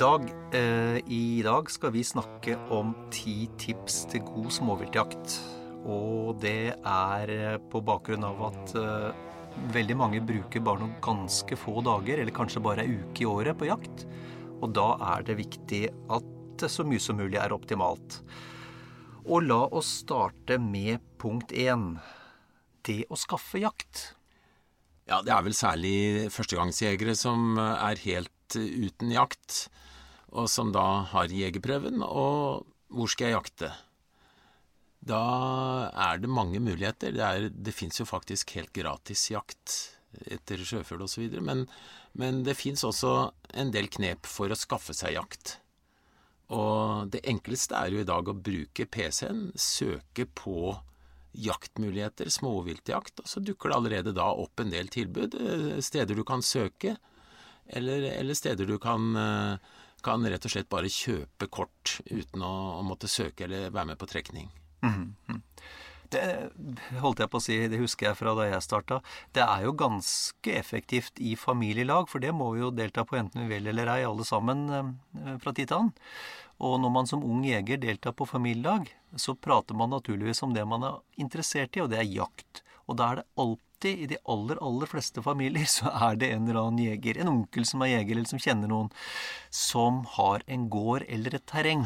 Dag, eh, I dag skal vi snakke om ti tips til god småviltjakt. Og det er eh, på bakgrunn av at eh, veldig mange bruker bare noen ganske få dager, eller kanskje bare ei uke i året, på jakt. Og da er det viktig at så mye som mulig er optimalt. Og la oss starte med punkt én. Det å skaffe jakt. Ja, det er vel særlig førstegangsjegere som er helt uten jakt, og som da har jegerprøven. Og hvor skal jeg jakte? Da er det mange muligheter. Det, er, det fins jo faktisk helt gratis jakt etter sjøfugl osv. Men, men det fins også en del knep for å skaffe seg jakt. Og det enkleste er jo i dag å bruke PC-en, søke på jaktmuligheter, småviltjakt, og så dukker det allerede da opp en del tilbud. eh, Steder du kan søke, eller, eller steder du kan, eh, kan rett og slett bare kjøpe kort uten å, å måtte søke eller være med på trekning. Det holdt jeg på å si, det husker jeg fra da jeg starta. Det er jo ganske effektivt i familielag, for det må vi jo delta på enten vi vil eller ei, alle sammen eh, fra tid til annen. Og når man som ung jeger deltar på familielag, så prater man naturligvis om det man er interessert i, og det er jakt. Og da er det alltid, i de aller, aller fleste familier, så er det en eller annen jeger. En onkel som er jeger, eller som kjenner noen, som har en gård eller et terreng.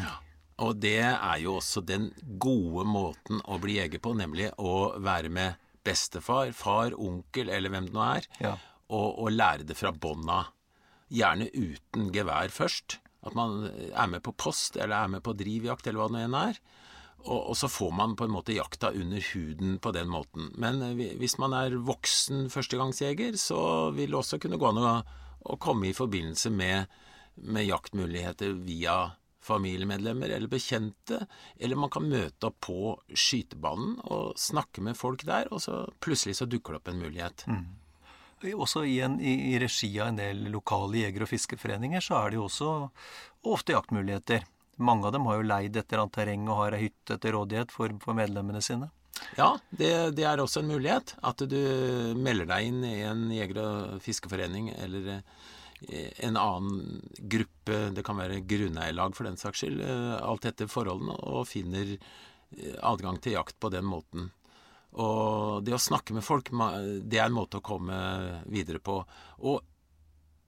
Og det er jo også den gode måten å bli jeger på, nemlig å være med bestefar, far, onkel eller hvem det nå er, Ja. og, og lære det fra bånn av. Gjerne uten gevær først. At man er med på post, eller er med på drivjakt, eller hva det nå enn er. Og, og så får man på en måte jakta under huden på den måten. Men eh, hvis man er voksen førstegangsjeger, så vil det også kunne gå an å, å komme i forbindelse med, med jaktmuligheter via familiemedlemmer eller bekjente, eller man kan møte opp på skytebanen og snakke med folk der, og så plutselig så dukker det opp en mulighet. Også i, en, i, i regi av en del lokale jeger- og fiskeforeninger så er det jo også ofte jaktmuligheter. Mange av dem har jo leid et eller annet terreng og har ei hytte til rådighet for, for medlemmene sine. Ja, det, det er også en mulighet. At du melder deg inn i en jeger- og fiskeforening eller eh, en annen gruppe, det kan være grunneierlag for den saks skyld, eh, alt etter forholdene, og finner eh, adgang til jakt på den måten. Og det å snakke med folk, det er en måte å komme videre på. Og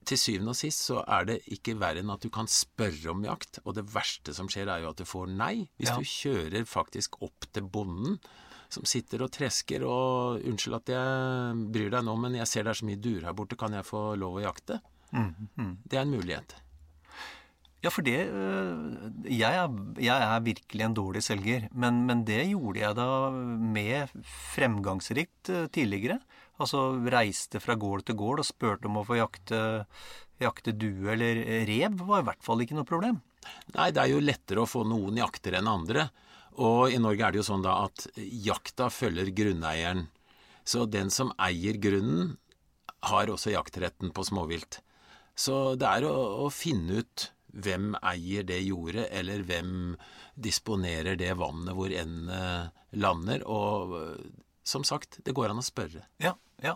til syvende og sist så er det ikke verre enn at du kan spørre om jakt, og det verste som skjer er jo at du får nei. Hvis Ja. du kjører faktisk opp til bonden som sitter og tresker og 'Unnskyld at jeg bryr deg nå, men jeg ser det er så mye duer her borte, kan jeg få lov å jakte?' Det er en mulighet. Ja, for det øh, jeg er, jeg er virkelig en dårlig selger, men, men det gjorde jeg da med fremgangsrikt øh, tidligere. Altså reiste fra gård til gård og spurte om å få jakte, jakte due eller rev, var i hvert fall ikke noe problem. Nei, det er jo lettere å få noen jakter enn andre. Og i Norge er det jo sånn da at jakta følger grunneieren. Så den som eier grunnen, har også jaktretten på småvilt. Så det er å, å finne ut hvem eier det jordet, eller hvem disponerer det vannet hvor endene lander. Og som sagt, det går an å spørre. Ja, ja.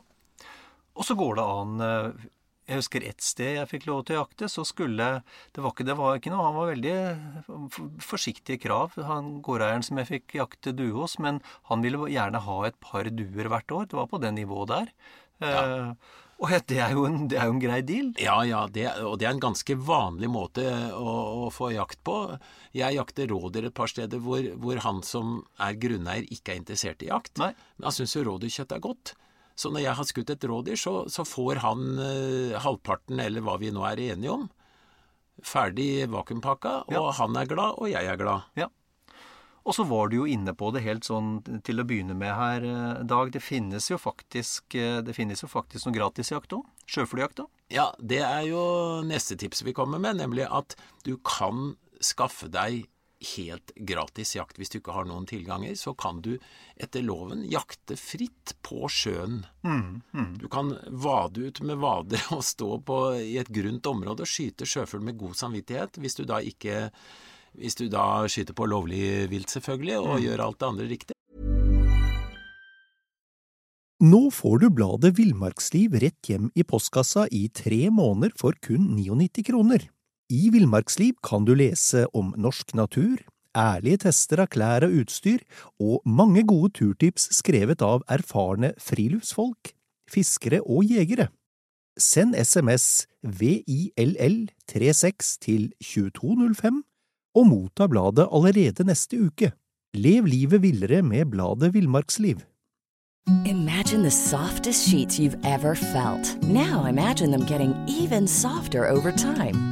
Og så går det an øh, Jeg husker ett sted jeg fikk lov til å jakte, så skulle Det var ikke, det var ikke noe Han var veldig for- forsiktige krav, han gårdeieren som jeg fikk jakte due hos, men han ville gjerne ha et par duer hvert år. Det var på det nivået der. Ja. Eh, og det er, jo en, det er jo en grei deal. Ja, ja, det, og det er en ganske vanlig måte å, å få jakt på. Jeg jakter rådyr et par steder hvor, hvor han som er grunneier, ikke er interessert i jakt. Nei. Men han syns jo rådyrkjøtt er godt. Så når jeg har skutt et rådyr, så, så får han eh, halvparten, eller hva vi nå er enige om, ferdig vakuumpakka, og Ja. han er glad, og jeg er glad. Ja. Og så var du jo inne på det helt sånn til å begynne med her, eh, Dag. Det finnes jo faktisk, eh, det finnes jo faktisk noe gratisjakt òg. Sjøflyjakt òg. Ja, det er jo neste tips vi kommer med, nemlig at du kan skaffe deg helt gratis jakt. Hvis du ikke har noen tilganger, så kan du etter loven jakte fritt på sjøen. Du kan vade ut med vader og stå på, i et grunt område og skyte sjøfugl med god samvittighet, hvis du da ikke hvis du da skyter på lovlig vilt, selvfølgelig, og gjør alt det andre riktig. Nå får du bladet Villmarksliv rett hjem i postkassa i tre måneder for kun 99 kroner. I Villmarksliv kan du lese om norsk natur, ærlige tester av klær og utstyr, og mange gode turtips skrevet av erfarne friluftsfolk, fiskere og jegere. Send SMS VILL36 til 2205 og motta bladet allerede neste uke. Lev livet villere med bladet Villmarksliv. Imagine the softest sheets you've ever felt. Now imagine them getting even softer over time.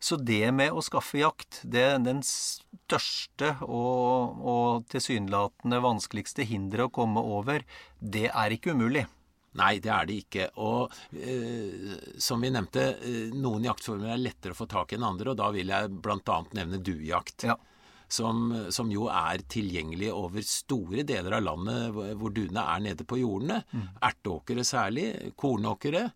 Så det med å skaffe jakt, det er den største og, og tilsynelatende vanskeligste hinderet å komme over, det er ikke umulig. Nei, det er det ikke. Og eh, som vi nevnte, eh, noen jaktformer er lettere å få tak i enn andre, og da vil jeg bl.a. nevne duejakt. Ja. Som, som, jo er tilgjengelig over store deler av landet hvor duene er nede på jordene. Mm. Erteåkere særlig, kornåkere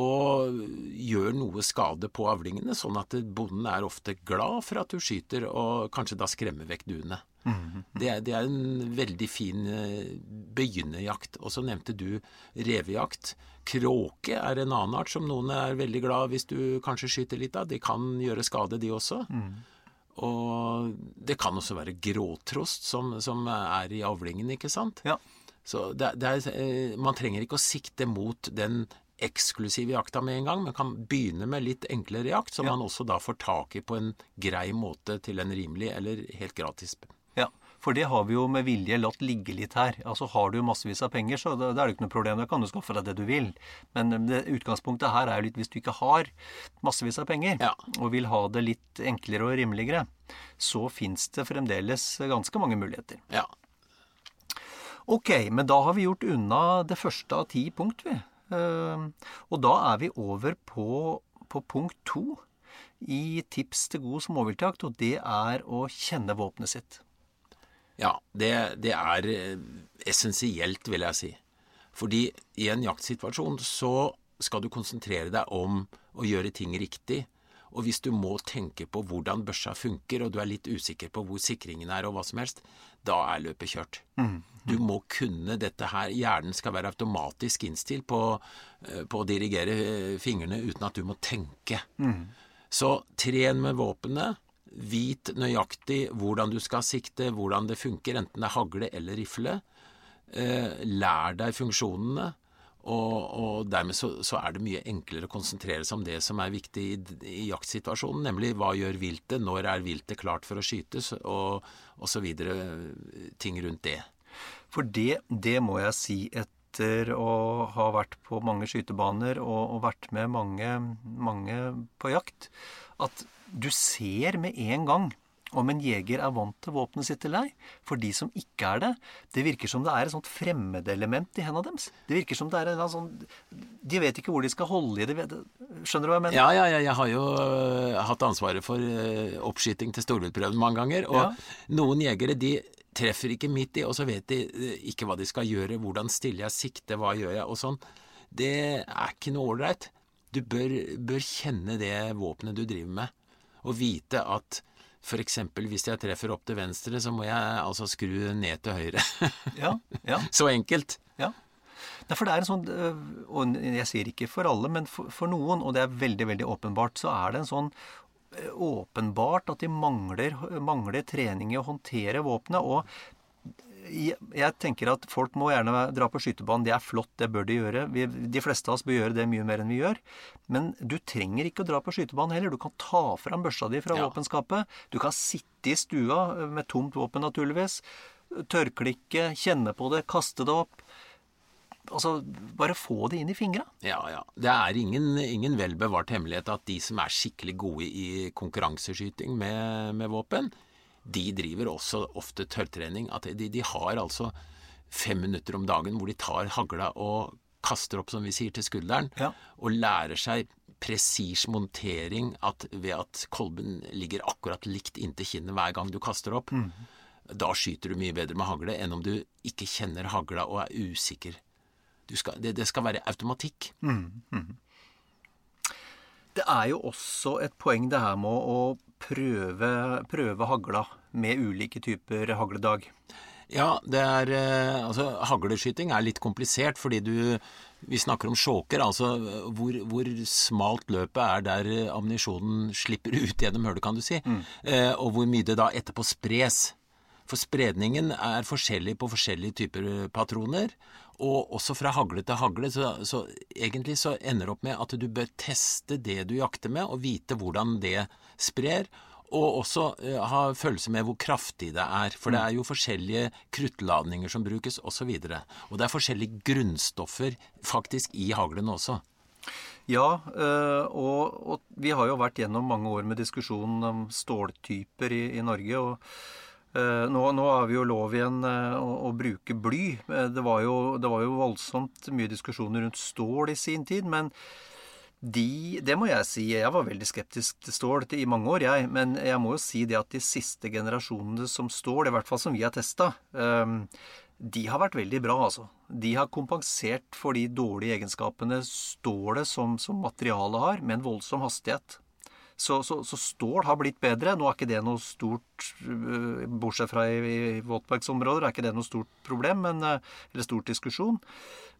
og gjør noe skade på avlingene, sånn at bonden er ofte glad for at du skyter, og kanskje da skremmer vekk duene. Mm. Det, er, det, er en veldig fin eh, begynnerjakt. Og så nevnte du revejakt. Kråke er en annen art som noen er veldig glad hvis du kanskje skyter litt av. De kan gjøre skade, de også. Mm. Og det kan også være gråtrost som, som er i avlingen, ikke sant? Ja. Så det, det er, eh, man trenger ikke å sikte mot den eksklusive jakta med en gang, men kan begynne med litt enklere jakt, som ja. man også da får tak i på en grei måte til en rimelig eller helt gratis. Ja, for det har vi jo med vilje latt ligge litt her. Altså Har du massevis av penger, så da, er det ikke noe problem. Da kan du skaffe deg det du vil. Men det, utgangspunktet her er jo litt hvis du ikke har massevis av penger, ja. og vil ha det litt enklere og rimeligere, så fins det fremdeles ganske mange muligheter. Ja. Ok, men da har vi gjort unna det første av ti punkt, vi. Ehm, og da er vi over på, på punkt to i tips til god småviltjakt, og det er å kjenne våpenet sitt. Ja, det, det er eh, essensielt, vil jeg si. Fordi i en jaktsituasjon så skal du konsentrere deg om å gjøre ting riktig. Og hvis du må tenke på hvordan børsa funker, og du er litt usikker på hvor sikringen er og hva som helst, da er løpet kjørt. Mm. Du må kunne dette her. Hjernen skal være automatisk innstilt på, eh, på å dirigere eh, fingrene uten at du må tenke. Mm. Så tren med våpenet. Vit nøyaktig hvordan du skal sikte, hvordan det funker, enten det er hagle eller rifle. Eh, lær deg funksjonene. Og, og dermed så, så, er det mye enklere å konsentrere seg om det som er viktig i, i jaktsituasjonen, nemlig hva gjør viltet, når er viltet klart for å skytes, og så videre ting rundt det. For det, det må jeg si etter å ha vært på mange skytebaner og, og vært med mange, mange på jakt, at du ser med en gang om en jeger er vant til våpenet sitt eller ei. For de som ikke er det, det virker som det er et sånt fremmedelement i hendene deres. Det virker som det er en sånn De vet ikke hvor de skal holde i det. Skjønner du hva jeg mener? Ja, ja, ja jeg har jo uh, hatt ansvaret for uh, oppskyting til storviltprøven mange ganger. Og ja. noen jegere de treffer ikke midt i, og så vet de uh, ikke hva de skal gjøre, hvordan stiller jeg sikte, hva gjør jeg, og sånn. Det er ikke noe ålreit. Du bør, bør, kjenne det våpenet du driver med, og vite at f.eks. hvis jeg treffer opp til venstre, så må jeg altså skru ned til høyre. ja, ja. Så enkelt. Ja. Nei, for det er en sånn, øh, og Jeg sier ikke for alle, men for, for noen, og det er veldig veldig åpenbart, så er det en sånn åpenbart at de mangler, mangler trening i å håndtere våpenet. Og jeg tenker at folk må gjerne dra på skytebanen. Det er flott, det bør de gjøre. Vi, de fleste av oss bør gjøre det mye mer enn vi gjør. Men du trenger ikke å dra på skytebanen heller. Du kan ta fram børsa di fra ja. våpenskapet. Du kan sitte i stua med tomt våpen, naturligvis. Tørrklikke, kjenne på det, kaste det opp. Altså, bare få det inn i fingra. Ja, ja. Det er ingen, ingen vel bevart hemmelighet at de som er skikkelig gode i konkurranseskyting med, med våpen, de driver også ofte tørrtrening. At de, de, har altså fem minutter om dagen hvor de tar hagla og kaster opp, som vi sier, til skulderen, ja. og lærer seg presis montering at ved at kolben ligger akkurat likt inntil kinnet hver gang du kaster opp, da skyter du mye bedre med hagle enn om du ikke kjenner hagla og er usikker. Skal, det, det, skal være automatikk. Det er jo også et poeng det her med å prøve, prøve hagla med ulike typer hagledag. Ja, det er eh, Altså, hagleskyting er litt komplisert fordi du Vi snakker om sjåker, altså hvor, hvor, smalt løpet er der ammunisjonen slipper ut gjennom hølet, kan du si. Mm. Eh, og hvor mye det da etterpå spres. For spredningen er forskjellig på forskjellige typer patroner. Og også fra hagle til hagle. Så, så egentlig så ender det opp med at du bør teste det du jakter med, og vite hvordan det sprer og også uh, ha følelse med hvor kraftig det er. For det er jo forskjellige kruttladninger som brukes, osv. Og, så og det er forskjellige grunnstoffer faktisk i haglene også. Ja, uh, og, og, vi har jo vært gjennom mange år med diskusjon om ståltyper i, i Norge. og nå, nå har vi jo lov igjen å, å bruke bly. Det var, jo, det var jo voldsomt mye diskusjoner rundt stål i sin tid. men de, det må jeg si. Jeg var veldig skeptisk til stål i mange år, jeg. Men jeg må jo si det at de siste generasjonene som stål, i hvert fall som vi har testa, de har vært veldig bra, altså. De har kompensert for de dårlige egenskapene stålet som, som materiale har, med en voldsom hastighet. Så, så, så, stål har blitt bedre. Nå er ikke det noe stort øh, Bortsett fra i, i våtmarksområder er ikke det noe stort problem, men, øh, eller stor diskusjon.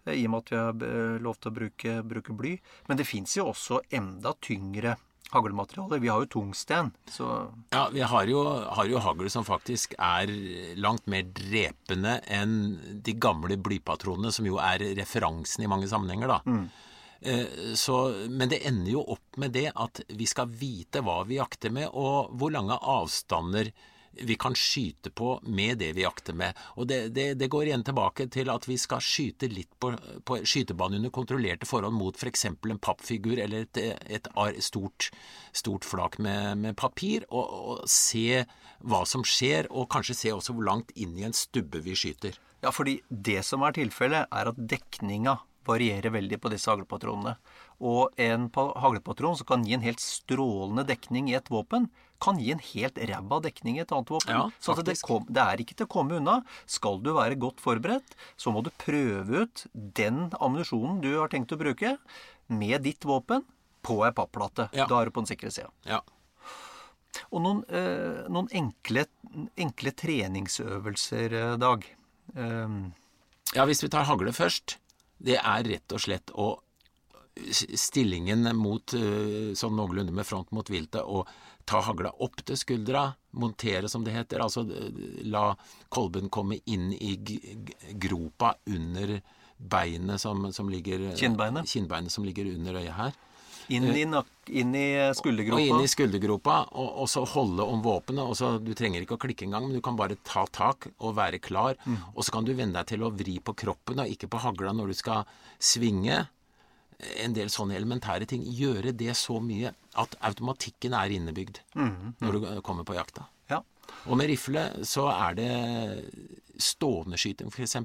Øh, I og med at vi har lov til å bruke, bruke bly. Men det fins jo også enda tyngre haglmaterialer. Vi har jo tungsten. Så Ja, vi har jo, har jo hagl som faktisk er langt mer drepende enn de gamle blypatronene, som jo er referansen i mange sammenhenger, da. Mm. Eh, så, men det ender jo opp med det at vi skal vite hva vi jakter med, og hvor lange avstander vi kan skyte på med det vi jakter med. Og det, det, det går igjen tilbake til at vi skal skyte litt på, på skytebanen under kontrollerte forhold mot f.eks. For en pappfigur eller et, et, stort, stort, flak med, med papir, og, og, se hva som skjer, og kanskje se også hvor langt inn i en stubbe vi skyter. Ja, fordi det som er tilfellet, er at dekninga varierer veldig på disse haglpatronene. Og en haglpatron som kan gi en helt strålende dekning i et våpen, kan gi en helt ræva dekning i et annet våpen. Ja, så det, kom, det, er ikke til å komme unna. Skal du være godt forberedt, så må du prøve ut den ammunisjonen du har tenkt å bruke, med ditt våpen på ei papplate. Ja. Da er du på den sikre sida. Ja. Og noen, eh, noen enkle, enkle, treningsøvelser, eh, Dag. Um, ja, hvis vi tar hagle først det er rett og slett å stillingen mot sånn noenlunde med front mot viltet og ta hagla opp til skuldra, montere som det heter, altså la kolben komme inn i gropa under beinet som, som ligger Kinnbeinet? Kinnbeinet som ligger under øyet her. Inn i, inn i skuldergropa. Og inn i skuldergropa, og, og så holde om våpenet. og så Du trenger ikke å klikke engang, men du kan bare ta tak og være klar. Mm. Og så kan du venne deg til å vri på kroppen og ikke på hagla når du skal svinge. En del sånne elementære ting. Gjøre det så mye at automatikken er innebygd mm. Mm. når du kommer på jakta. Ja. Og med rifle så er det stående skyting, f.eks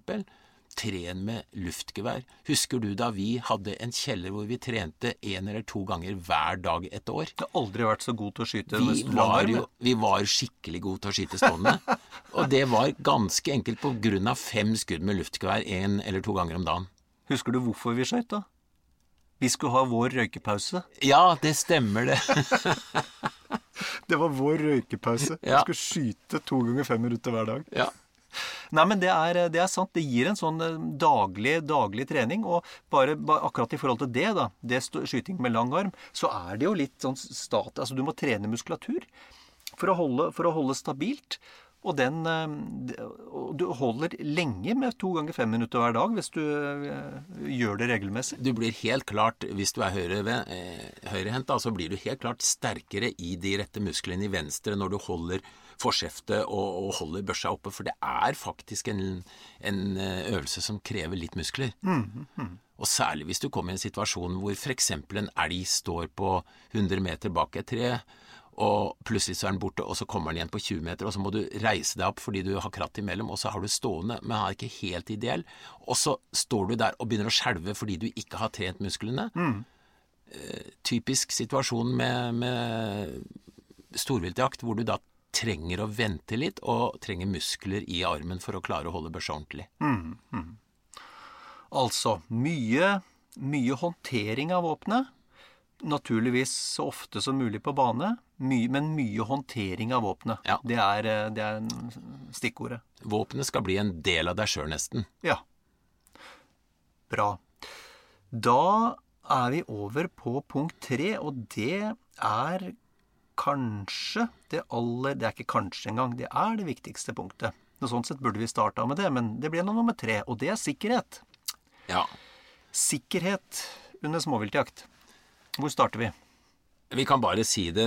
tren med luftgevær. Husker du da vi hadde en kjeller hvor vi trente én eller to ganger hver dag et år? Du har aldri vært så god til å skyte vi var, jo, vi var skikkelig gode til å skyte stående. og det var ganske enkelt på grunn av fem skudd med luftgevær én eller to ganger om dagen. Husker du hvorfor vi skøyt, da? Vi skulle ha vår røykepause. Ja, det stemmer, det. det var vår røykepause. Ja. Vi skulle skyte to ganger fem minutter hver dag. Ja. Nei, men det er, det er, sant. Det gir en sånn eh, daglig, daglig trening. Og bare, bare, akkurat i forhold til det, da, det skyting med lang arm, så er det jo litt sånn stat... Altså du må trene muskulatur for å holde, for å holde stabilt. Og den eh, Du holder lenge med to ganger fem minutter hver dag hvis du eh, gjør det regelmessig. Du blir helt klart, hvis du er høyrehendt, høyre så blir du helt klart sterkere i de rette musklene i venstre når du holder forskjeftet og, og, holder børsa oppe. For det er faktisk en, en eh, øvelse som krever litt muskler. Mm, mm. Og særlig hvis du kommer i en situasjon hvor f.eks. en elg står på 100 meter bak et tre, og plutselig så er den borte, og så kommer den igjen på 20 meter, og så må du reise deg opp fordi du har kratt imellom, og så har du stående, men han er ikke helt ideell, og så står du der og begynner å skjelve fordi du ikke har trent musklene. Mm. typisk situasjon med, med storviltjakt hvor du da trenger å vente litt og trenger muskler i armen for å klare å holde børsa ordentlig. Altså mye, mye håndtering av våpenet. Naturligvis så ofte som mulig på bane, my, men mye håndtering av våpenet. Ja. Det, er, eh, det er stikkordet. Våpenet skal bli en del av deg sjøl, nesten. Ja. Bra. Da er vi over på punkt tre, og det er kanskje det aller Det er ikke kanskje engang, det er det viktigste punktet. Og sånn sett burde vi starta med det, men det blir nå nummer tre, og det er sikkerhet. Ja. Sikkerhet under småviltjakt. Hvor starter vi? Vi kan bare si det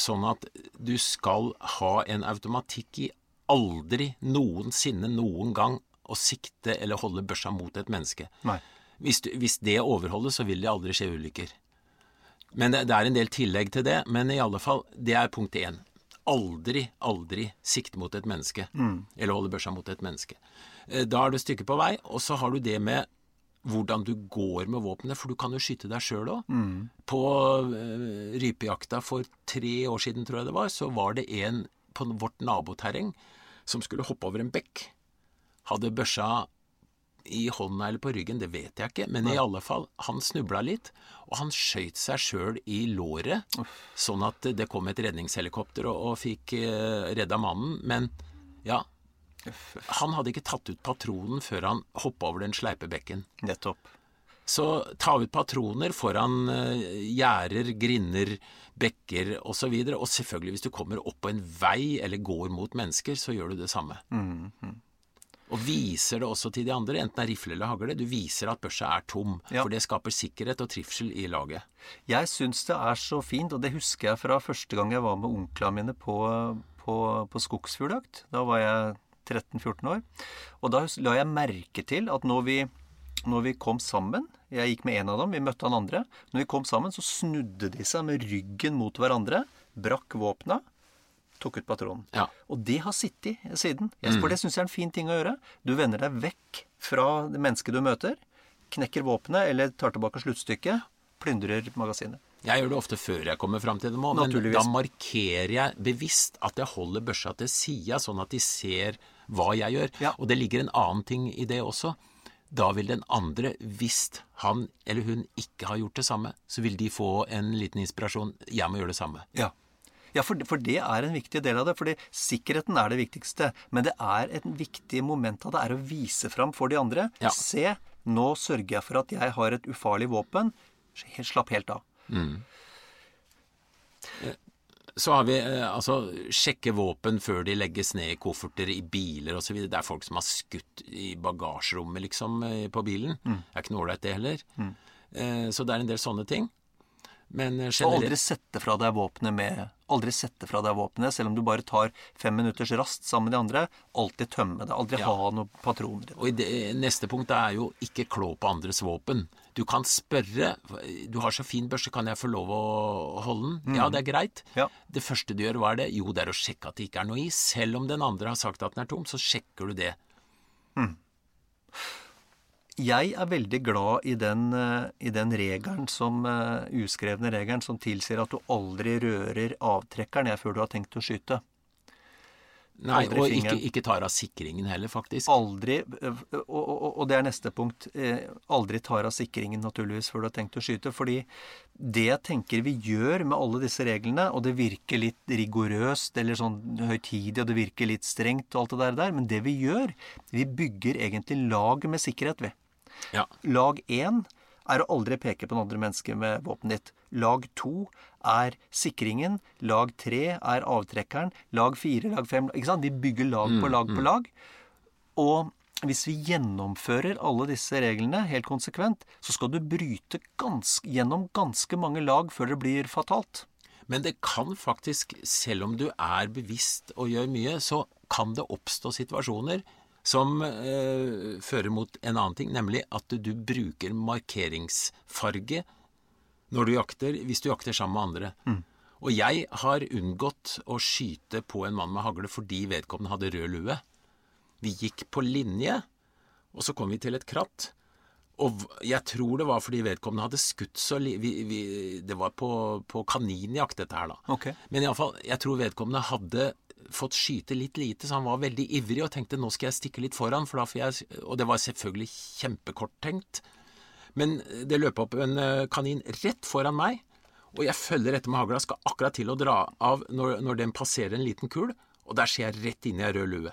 sånn at du skal ha en automatikk i aldri noensinne noen gang å sikte eller holde børsa mot et menneske. Hvis, du, hvis det overholdes, så vil det aldri skje ulykker. Men det, det er en del tillegg til det. Men i alle fall, det er punkt én. Aldri, aldri sikte mot et menneske. Eller holde børsa mot et menneske. Eh, Da er du et stykke på vei, og så har du det med hvordan du går med våpenet, for du kan jo skyte deg sjøl òg. På uh, rypejakta for tre år siden, tror jeg det var, så var det en på vårt naboterreng som skulle hoppe over en bekk. Hadde børsa i hånda eller på ryggen, det vet jeg ikke, men i alle fall, han snubla litt, og han skøyt seg sjøl i låret, sånn at det kom et redningshelikopter og, og fikk eh, redda mannen. Men ja, han hadde ikke tatt ut patronen før han hoppa over den sleipe bekken. Nettopp. Så ta ut patroner foran eh, gjerder, grinder, bekker osv. Og, så videre. og selvfølgelig, hvis du kommer opp på en vei eller går mot mennesker, så gjør du det samme. Og viser det også til de andre, enten det er rifle eller hagle. Du viser at børsa er tom, Ja. for det skaper sikkerhet og trivsel i laget. Jeg syns det er så fint, og det husker jeg fra første gang jeg var med onklene mine på, på, på skogsfugljakt. Da var jeg 13-14 år. Og da la jeg merke til at når vi, når vi kom sammen Jeg gikk med en av dem, vi møtte han andre. Når vi kom sammen, så snudde de seg med ryggen mot hverandre, brakk våpna, tok ut patronen. Ja. Og det har sittet siden. Jeg, for det syns jeg er en fin ting å gjøre. Du vender deg vekk fra det mennesket du møter, knekker våpenet eller tar tilbake sluttstykket, plyndrer magasinet. Jeg gjør det ofte før jeg kommer fram til dem òg, men da markerer jeg bevisst at jeg holder børsa til sida, sånn at de ser hva jeg gjør. Ja. Og det ligger en annen ting i det også. Da vil den andre, hvis han eller hun ikke har gjort det samme, så vil de få en liten inspirasjon. Jeg må gjøre det samme. Ja. Ja, for, for det er en viktig del av det. fordi sikkerheten er det viktigste. Men det er et viktig moment av det er å vise fram for de andre. Ja. Se, nå sørger jeg for at jeg har et ufarlig våpen. Slapp helt av. Så har vi eh, altså sjekke våpen før de legges ned i kofferter, i biler osv. Det er folk som har skutt i bagasjerommet, liksom, eh, på bilen. Det er ikke noe ålreit, det heller. Mm. så det er en del sånne ting. Men generelt... Og aldri sette fra deg våpenet med Aldri sette fra deg våpenet, selv om du bare tar fem minutters rast sammen med de andre. Alltid tømme det. Aldri Ja. ha noen patroner. Og i det, neste punkt er jo ikke klå på andres våpen. Du kan spørre Du har så fin børse, kan jeg få lov å holde den? Ja, det er greit. Ja. Det første du gjør, hva er det? Jo, det er å sjekke at det ikke er noe i. Selv om den andre har sagt at den er tom, så sjekker du det. Jeg er veldig glad i den, eh, i den regelen som eh, uskrevne regelen som tilsier at du aldri rører avtrekkeren før du har tenkt å skyte. Nei, Aldri og ikke, ikke tar av sikringen heller, faktisk. Aldri eh, og, og, og det er neste punkt. Aldri tar av sikringen naturligvis før du har tenkt å skyte. Fordi det jeg tenker vi gjør med alle disse reglene, og det virker litt rigorøst eller sånn høytidig, og det virker litt strengt og alt det der, der, men det vi gjør, vi bygger egentlig lag med sikkerhet, vi. Ja. Lag én er å aldri peke på det andre mennesket med våpenet ditt. Lag to er sikringen. Lag tre er avtrekkeren. Lag fire, lag fem Ikke sant? Vi bygger lag på lag på lag. Og hvis vi gjennomfører alle disse reglene helt konsekvent, så skal du bryte ganske, gjennom ganske mange lag før det blir fatalt. Men det kan faktisk, selv om du er bevisst og gjør mye, så kan det oppstå situasjoner som eh, fører mot en annen ting, nemlig at du bruker markeringsfarge når du jakter, hvis du jakter sammen med andre. Og jeg har unngått å skyte på en mann med hagle fordi vedkommende hadde rød lue. Vi gikk på linje, og så kom vi til et kratt. Og jeg tror det var fordi vedkommende hadde skutt så li... Vi, vi, det var på, på kaninjakt, dette her, da. Okay. Men iallfall, jeg tror vedkommende hadde fått skyte litt lite, så han var veldig ivrig og tenkte nå skal jeg stikke litt foran, for da får jeg Og det var selvfølgelig kjempekort tenkt. Men det løp opp en eh, kanin rett foran meg, og jeg følger etter med hagla, skal akkurat til å dra av når, når den passerer en liten kul, og der ser jeg rett inn i ei rød lue.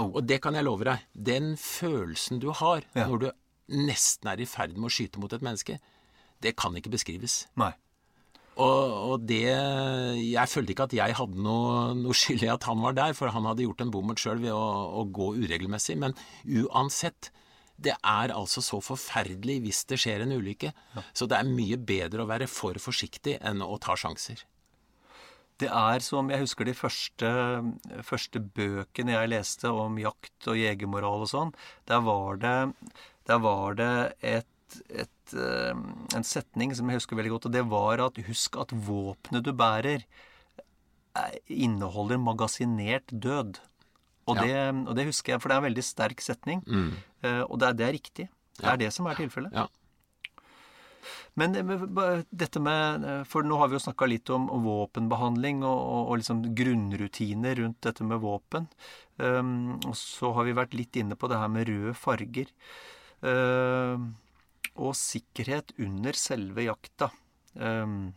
Og det kan jeg love deg, den følelsen du har Ja. når du nesten er i ferd med å skyte mot et menneske, det kan ikke beskrives. Nei. Og, og det Jeg følte ikke at jeg hadde noe, noe skyld i at han var der, for han hadde gjort en bommert sjøl ved å, å gå uregelmessig. Men uansett, det er altså så forferdelig hvis det skjer en ulykke. Så det er mye bedre å være for forsiktig enn å ta sjanser. Det er som jeg husker de første, første bøkene jeg leste om jakt og jegermoral og sånn. Der var det, der var det et, et, eh, en setning som jeg husker veldig godt, og det var at husk at våpenet du bærer, eh, inneholder magasinert død. Og, Ja. det, og det husker jeg, for det er en veldig sterk setning. Eh, Og det er, det er riktig. Det Ja. er det som er tilfellet. Ja. Men dette med For nå har vi jo snakka litt om våpenbehandling og, og, og liksom grunnrutiner rundt dette med våpen. Um, og så har vi vært litt inne på det her med røde farger. Um, og sikkerhet under selve jakta. Um,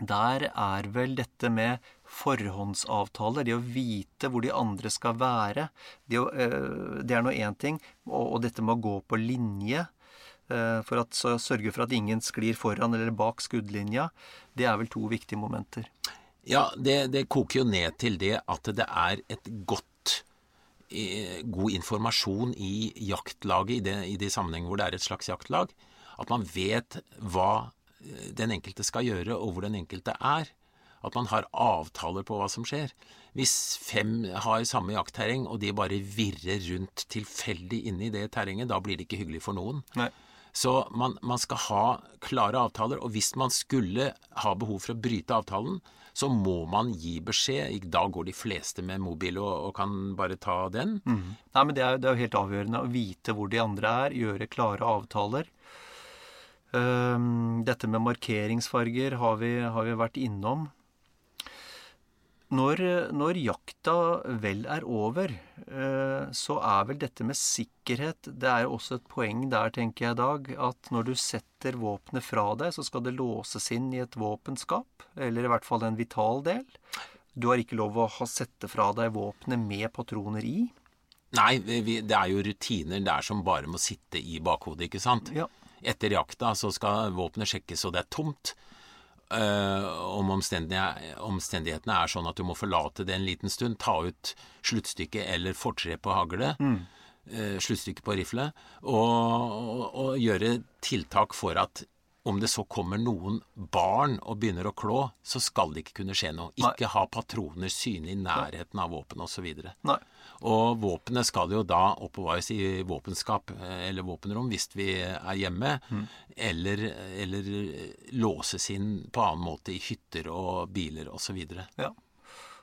der er vel dette med forhåndsavtaler, det å vite hvor de andre skal være, det, eh, er nå én ting. Og, dette med å gå på linje, eh, for at, sørge for at ingen sklir foran eller bak skuddlinja, det er vel to viktige momenter. Ja, det, det koker jo ned til det at det er et godt god informasjon i jaktlaget, i, det, i de sammenhenger hvor det er et slags jaktlag. At man vet hva eh, den enkelte skal gjøre, og hvor den enkelte er. At man har avtaler på hva som skjer. Hvis fem har samme jaktterreng, og de bare virrer rundt tilfeldig inne i det terrenget, da blir det ikke hyggelig for noen. Nei. Så man, man skal ha klare avtaler, og hvis man skulle ha behov for å bryte avtalen, så må man gi beskjed. I dag går de fleste med mobil og, og kan bare ta den. Nei, men det er, det er jo helt avgjørende å vite hvor de andre er, gjøre klare avtaler. Um, dette med markeringsfarger har vi, har vi vært innom. Når, når jakta vel er over, eh, så er vel dette med sikkerhet Det er jo også et poeng der, tenker jeg, Dag, at når du setter våpenet fra deg, så skal det låses inn i et våpenskap, eller i hvert fall en vital del. Du har ikke lov å ha sette fra deg våpenet med patroner i. Nei, det er jo rutiner der som bare må sitte i bakhodet, ikke sant? Ja. Etter jakta så skal våpenet sjekkes så det er tomt. Eh, om omstendighetene, er sånn at du må forlate det en liten stund, ta ut sluttstykket eller fortre på haglet, eh, sluttstykket på rifle, og, og, og gjøre tiltak for at om det så kommer noen barn og begynner å klå, så skal det ikke kunne skje noe. Nei. Ikke ha patroner synlig i nærheten av våpenet osv. Nei. Og våpenet skal jo da oppbevares i våpenskap eh, eller våpenrom hvis vi er hjemme, eller, eller låses inn på annen måte i hytter og biler osv. Ja.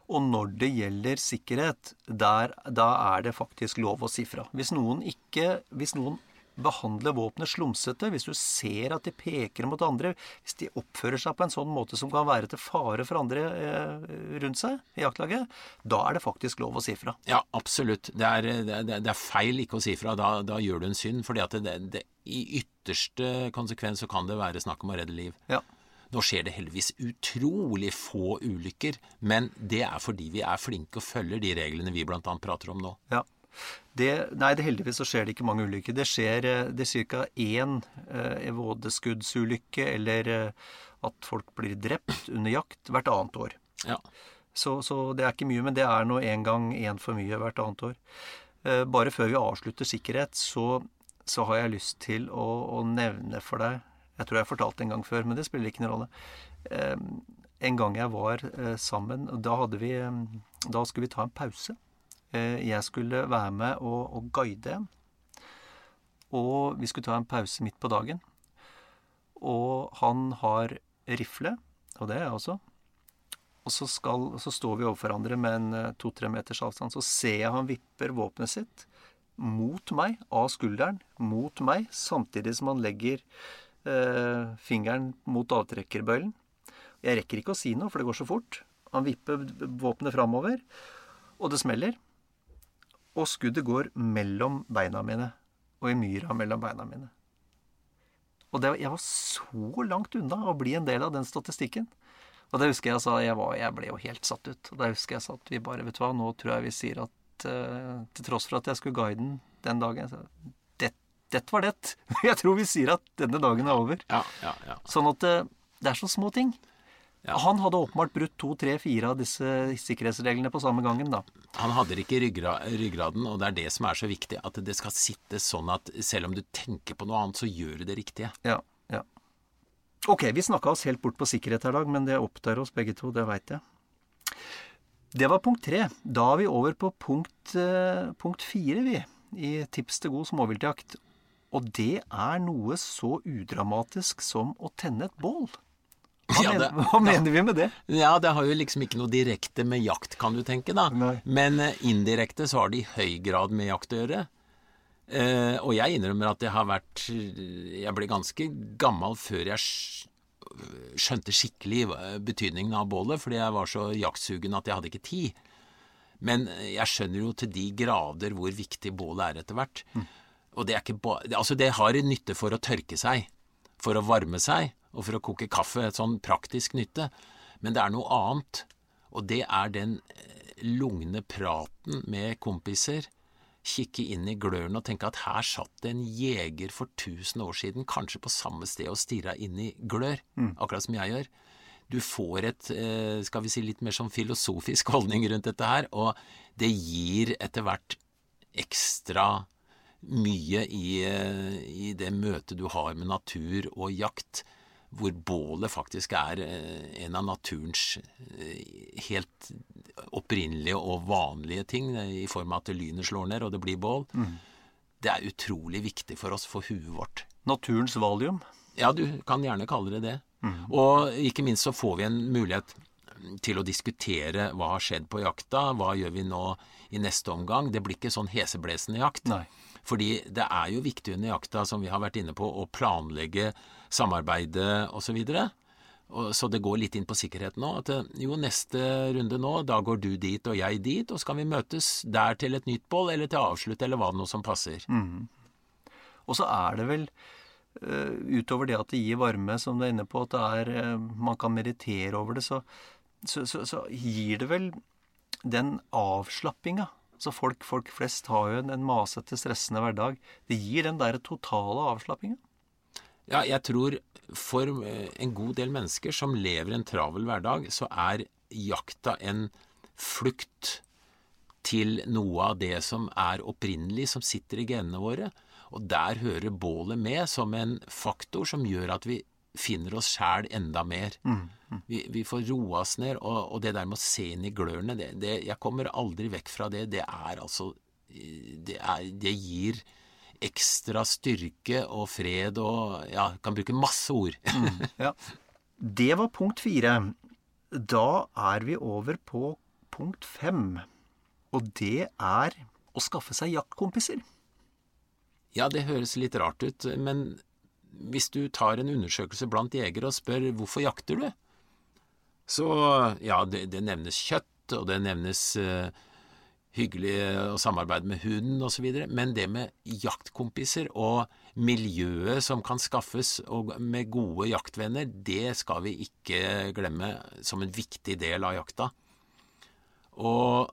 Og når det gjelder sikkerhet, der, da er det faktisk lov å si fra. Hvis noen ikke Hvis noen behandler våpenet slumsete, hvis du ser at de peker mot andre, hvis de oppfører seg på en sånn måte som kan være til fare for andre eh, rundt seg i jaktlaget, da er det faktisk lov å si fra. Ja, absolutt. Det er, det, er, det er feil ikke å si fra. Da, da gjør du en synd. fordi at det, det, i ytterste konsekvens så kan det være snakk om å redde liv. Ja. Nå skjer det heldigvis utrolig få ulykker, men det er fordi vi er flinke og følger de reglene vi bl.a. prater om nå. Ja. Det, nei, det heldigvis så skjer det ikke mange ulykker. Det skjer eh, det er ca. én eh, vådeskuddsulykke eller eh, at folk blir drept under jakt hvert annet år. Ja. Så, så det er ikke mye, men det er nå en gang én for mye hvert annet år. Eh, bare før vi avslutter sikkerhet, så, så har jeg lyst til å, å nevne for deg Jeg tror jeg har fortalt det en gang før, men det spiller ikke noen rolle. Eh, en gang jeg var eh, sammen, og da, vi, eh, da skulle vi ta en pause. Eh, jeg skulle være med og, og guide en. Og vi skulle ta en pause midt på dagen. Og han har rifle, og det er jeg også. Og så, skal, så står vi overfor hverandre med en eh, to-tre meters avstand. Så ser jeg han vipper våpenet sitt mot meg, av skulderen, mot meg, samtidig som han legger eh, fingeren mot avtrekkerbøylen. Jeg rekker ikke å si noe, for det går så fort. Han vipper våpenet framover, og det smeller. Og skuddet går mellom beina mine, og i myra mellom beina mine. Og det, jeg var så langt unna å bli en del av den statistikken. Og det husker jeg sa, jeg, var, jeg ble jo helt satt ut. Og da husker jeg sa at vi bare, vet du hva, nå tror jeg vi sier at uh, til tross for at jeg skulle guide den den dagen så, det, Dette var det. Jeg tror vi sier at denne dagen er over. Ja, ja, ja. Sånn at det, det er så små ting. Ja. Han hadde åpenbart brutt to, tre, fire av disse sikkerhetsreglene på samme gangen, da. Han hadde ikke ryggra, ryggraden, og det er det som er så viktig. At det skal sitte sånn at selv om du tenker på noe annet, så gjør du det riktige. Ja, ja. Ok, vi snakka oss helt bort på sikkerhet her i dag, men det opptar oss begge to, det veit jeg. Det var punkt tre. Da er vi over på punkt, eh, punkt fire, vi. I Tips til god småviltjakt. Og det er noe så udramatisk som å tenne et bål. Hva, Ja, det- hva mener vi med det? Ja, det har jo liksom ikke noe direkte med jakt, kan du tenke, da. Nei. Men eh, indirekte så har det i høy grad med jakt å gjøre. Eh, og jeg innrømmer at jeg har vært Jeg ble ganske gammel før jeg skjønte skikkelig betydningen av bålet, fordi jeg var så jaktsugen at jeg hadde ikke tid. Men eh, jeg skjønner jo til de grader hvor viktig bålet er etter hvert. Og det er ikke ba Altså, det har en nytte for å tørke seg, for å varme seg, og for å koke kaffe. Et sånn praktisk nytte. Men det er noe annet. Og det er den eh, lugne praten med kompiser. Kikke inn i gløren og tenke at her satt det en jeger for 1000 år siden, kanskje på samme sted og stirra inn i glør, akkurat som jeg gjør. Du får et, eh, skal vi si, litt mer sånn filosofisk holdning rundt dette her, og det gir etter hvert ekstra mye i, eh, i det møtet du har med natur og jakt, hvor bålet faktisk er eh, en av naturens eh, helt opprinnelige og vanlige ting, eh, i form av at lynet slår ned og det blir bål. Det er utrolig viktig for oss, for huet vårt. Naturens valium. Ja, du kan gjerne kalle det det. Og ikke minst så får vi en mulighet til å diskutere hva har skjedd på jakta, hva gjør vi nå i neste omgang. Det blir ikke sånn heseblesende jakt. Nei. Fordi det er jo viktig under jakta, som vi har vært inne på, å planlegge, samarbeidet osv. Og Så det går litt inn på sikkerheten nå. Eh, jo, neste runde nå, da går du dit og jeg dit, og så kan vi møtes der til et nytt bål, eller til avslutt, eller hva det nå som passer. Og så er det vel, eh, utover det at det gir varme, som du er inne på, at det er, eh, man kan meritere over det, så, så, så, så gir det vel den avslappinga. Så folk, folk flest har jo en, en masete, stressende hverdag. Det gir den der totale avslappinga. Ja, jeg tror for eh, en god del mennesker som lever en travel hverdag, så er jakta en flukt til noe av det som er opprinnelig, som sitter i genene våre. Og der hører bålet med som en faktor som gjør at vi finner oss sjæl enda mer. Vi, vi får roa oss ned, og, og det der med å se inn i glørne det, det, Jeg kommer aldri vekk fra det. Det er altså Det, er, det gir ekstra styrke og fred og Ja, kan bruke masse ord. Ja. Det var punkt fire. Da er vi over på punkt fem. Og det er å skaffe seg jaktkompiser. Ja, det høres litt rart ut, men hvis du tar en undersøkelse blant jegere og spør hvorfor jakter du, så ja, det, det nevnes kjøtt, og det nevnes uh, hyggelig å samarbeide med hunden osv., men det med jaktkompiser og miljøet som kan skaffes og med gode jaktvenner, det skal vi ikke glemme som en viktig del av jakta. Og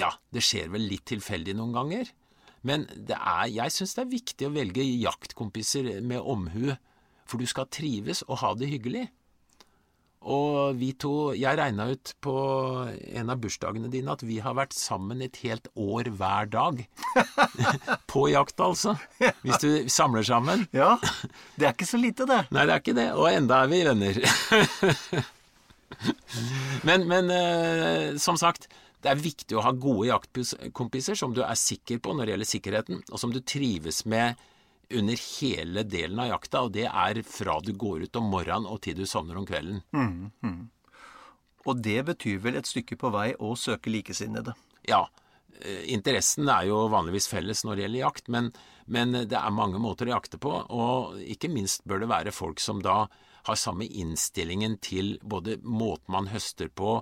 ja, det skjer vel litt tilfeldig noen ganger. Men er, jeg syns det er viktig å velge jaktkompiser med omhu, for du skal trives og ha det hyggelig. Og vi to Jeg regna ut på en av bursdagene dine at vi har vært sammen et helt år hver dag. på jakt, altså. Hvis du samler sammen. Ja, det er ikke så lite, det. Nei, det er ikke det. Og enda er vi venner. men men eh, som sagt, det er viktig å ha gode jaktkompiser som du er sikker på når det gjelder sikkerheten, og som du trives med under hele delen av jakta, og det er fra du går ut om morgenen og til du sovner om kvelden. Og det betyr vel et stykke på vei å søke likesinnede. Ja, eh, interessen er jo vanligvis felles når det gjelder jakt, men, men det er mange måter å jakte på, og ikke minst bør det være folk som da har samme innstillingen til både måten man høster på,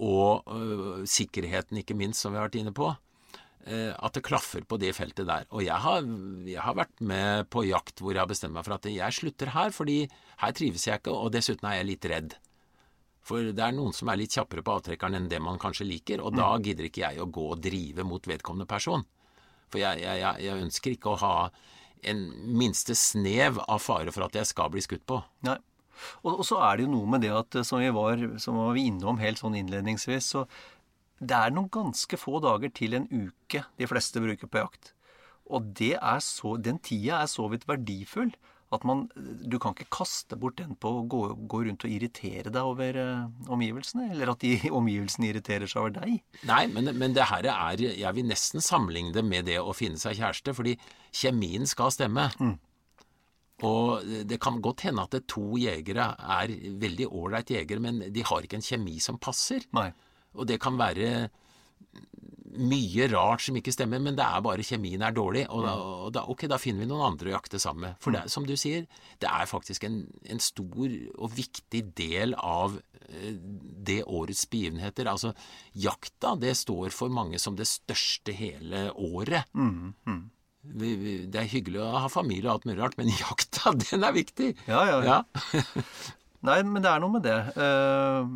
og øh, sikkerheten, ikke minst, som vi har vært inne på. Eh, at det klaffer på det feltet der. Og jeg har, jeg har, vært med på jakt hvor jeg har bestemt meg for at jeg slutter her, fordi her trives jeg ikke, og dessuten er jeg litt redd. For det er noen som er litt kjappere på avtrekkeren enn det man kanskje liker, og mm. da gidder ikke jeg å gå og drive mot vedkommende person. For jeg, jeg, jeg, ønsker ikke å ha en minste snev av fare for at jeg skal bli skutt på. Nei. Og, og, så er det jo noe med det at som vi var, som var vi innom helt sånn innledningsvis, så det er noen ganske få dager til en uke de fleste bruker på jakt. Og så, den tida er så vidt verdifull at man, du kan ikke kaste bort den på å gå, gå rundt og irritere deg over uh, omgivelsene. Eller at de omgivelsene irriterer seg over deg. Nei, men, men, det her er Jeg vil nesten sammenligne det med det å finne seg kjæreste. Fordi kjemien skal stemme. Mm. Og det kan godt hende at to jegere er veldig ålreit jegere, men de har ikke en kjemi som passer. Nei. Og det kan være mye rart som ikke stemmer, men det er bare kjemien er dårlig. Og da, og da, ok, da finner vi noen andre å jakte sammen med. For det, som du sier, det er faktisk en, en stor og viktig del av eh, det årets begivenheter. Altså, jakta, det står for mange som det største hele året. Mm, mm. Vi, vi, det er hyggelig å ha familie og alt mulig rart, men jakta, den er viktig. Ja, ja, ja. Nei, men det er noe med det. Eh,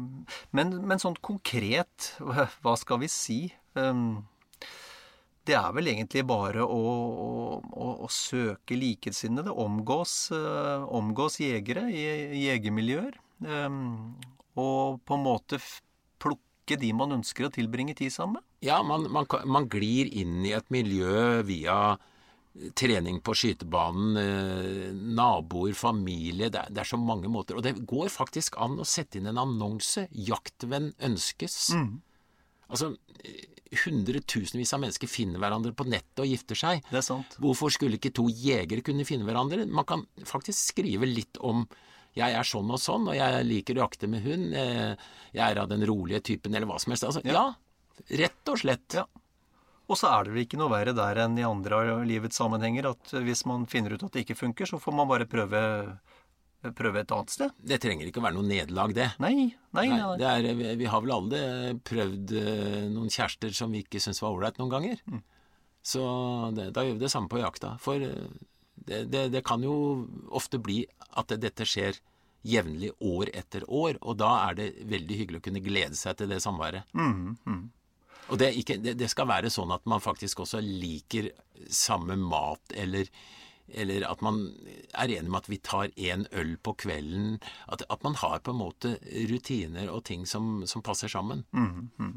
men, men sånn konkret, hva skal vi si? Eh, det er vel egentlig bare å, å, å søke likesinnede, omgås, eh, omgås jegere i jegermiljøer. Og på en måte plukke de man ønsker å tilbringe tid sammen med. Ja, man, man, man glir inn i et miljø via trening på skytebanen, eh, naboer, familie det er, det er, så mange måter. Og det går faktisk an å sette inn en annonse 'Jaktvenn ønskes'. Mm. Altså, hundretusenvis av mennesker finner hverandre på nettet og gifter seg. Det er sant. Hvorfor skulle ikke to jegere kunne finne hverandre? Man kan faktisk skrive litt om jeg er sånn og sånn, og jeg liker å jakte med hund. Eh, jeg er av den rolige typen, eller hva som helst. Altså, ja. ja rett og slett. Ja. Og så er det vel ikke noe verre der enn i andre av livets sammenhenger at hvis man finner ut at det ikke funker, så får man bare prøve, prøve et annet sted. Det trenger ikke å være noe nederlag, det. Nei, nei, nei. nei. Er, vi har vel alle prøvd eh, noen kjærester som vi ikke syns var ålreit noen ganger. Mm. Så det, da gjør vi det samme på jakta. For eh, det, det, det, kan jo ofte bli at dette skjer jevnlig år etter år, og da er det veldig hyggelig å kunne glede seg til det samværet. Mm, mm. Og det, ikke, det, det, skal være sånn at man faktisk også liker samme mat, eller, eller at man er enig med at vi tar én øl på kvelden. At, at, man har på en måte rutiner og ting som, som passer sammen. Mm, -hmm.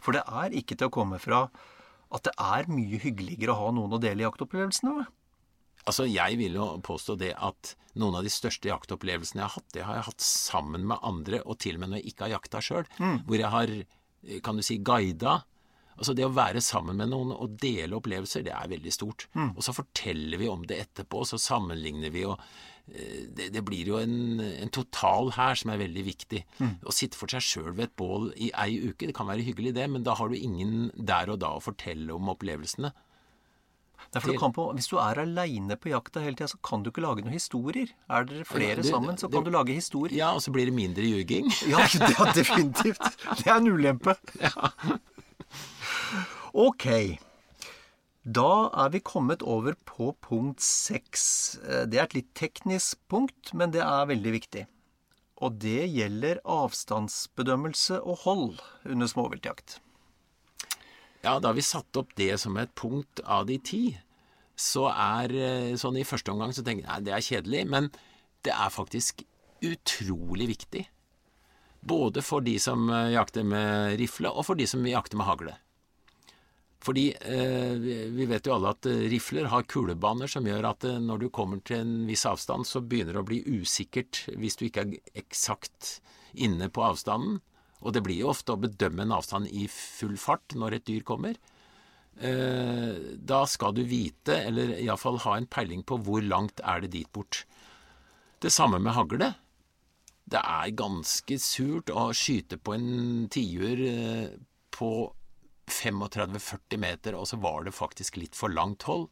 For det er ikke til å komme fra at det er mye hyggeligere å ha noen å dele jaktopplevelsene med. Altså, Jeg vil jo påstå det at noen av de største jaktopplevelsene jeg har hatt, det har jeg hatt sammen med andre, og til og med når jeg ikke har jakta sjøl. Mm. Hvor jeg har kan du si, guida. Altså Det å være sammen med noen og dele opplevelser, det er veldig stort. Mm. Og så forteller vi om det etterpå, så sammenligner vi, og eh, det, det blir jo en, en, total her som er veldig viktig. Mm. Å sitte for seg sjøl ved et bål i ei uke, det kan være hyggelig det, men da har du ingen der og da å fortelle om opplevelsene. Du på, hvis du er aleine på jakta hele tida, så kan du ikke lage noen historier. Er dere flere ja, det, sammen, så kan du lage historier. Ja, og så blir det mindre ljuging. ja, det er definitivt. Det er en ulempe. Ja. Ok. Da er vi kommet over på punkt seks. Det er et litt teknisk punkt, men det er veldig viktig. Og det gjelder avstandsbedømmelse og hold under småviltjakt. Ja, da vi satt opp det som et punkt av de ti, så er eh, sånn i første omgang så tenker jeg det er kjedelig, men det er faktisk utrolig viktig. Både for de som eh, jakter med rifle, og for de som jakter med hagle. Fordi eh, vi vet jo alle at eh, rifler har kulebaner som gjør at når du kommer til en viss avstand, så begynner det å bli usikkert hvis du ikke er eksakt inne på avstanden. Og det blir jo ofte å bedømme en avstand i full fart når et dyr kommer. Eh, da skal du vite, eller iallfall ha en peiling på hvor langt er det dit bort. Det samme med hagle. Det er ganske surt å skyte på en tiur eh, på 35-40 meter, og så var det faktisk litt for langt hold.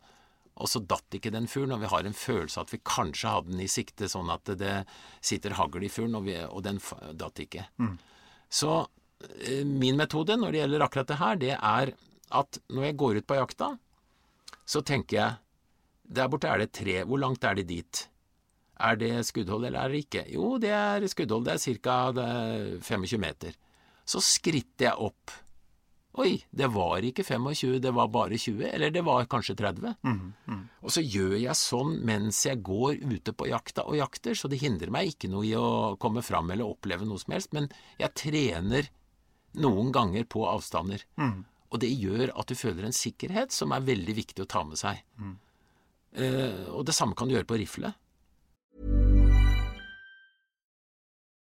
Og så datt ikke den fuglen, og vi har en følelse at vi kanskje hadde den i sikte, sånn at det sitter hagl i fuglen, og, og den datt ikke. Mm. Så eh, min metode når det gjelder akkurat det her, det er at når jeg går ut på jakta, så tenker jeg der borte er det tre, hvor langt er det dit? Er det skuddhold eller er det ikke? Jo, det er skuddhold, det er ca. 25 meter. Så skritter jeg opp Oi, det var ikke 25, det var bare 20. Eller det var kanskje 30. Mm, mm. Og så gjør jeg sånn mens jeg går ute på jakta og jakter, så det hindrer meg ikke noe i å komme fram eller oppleve noe som helst. Men jeg trener noen ganger på avstander. Mm. Og det gjør at du føler en sikkerhet som er veldig viktig å ta med seg. Uh, og det samme kan du gjøre på rifle.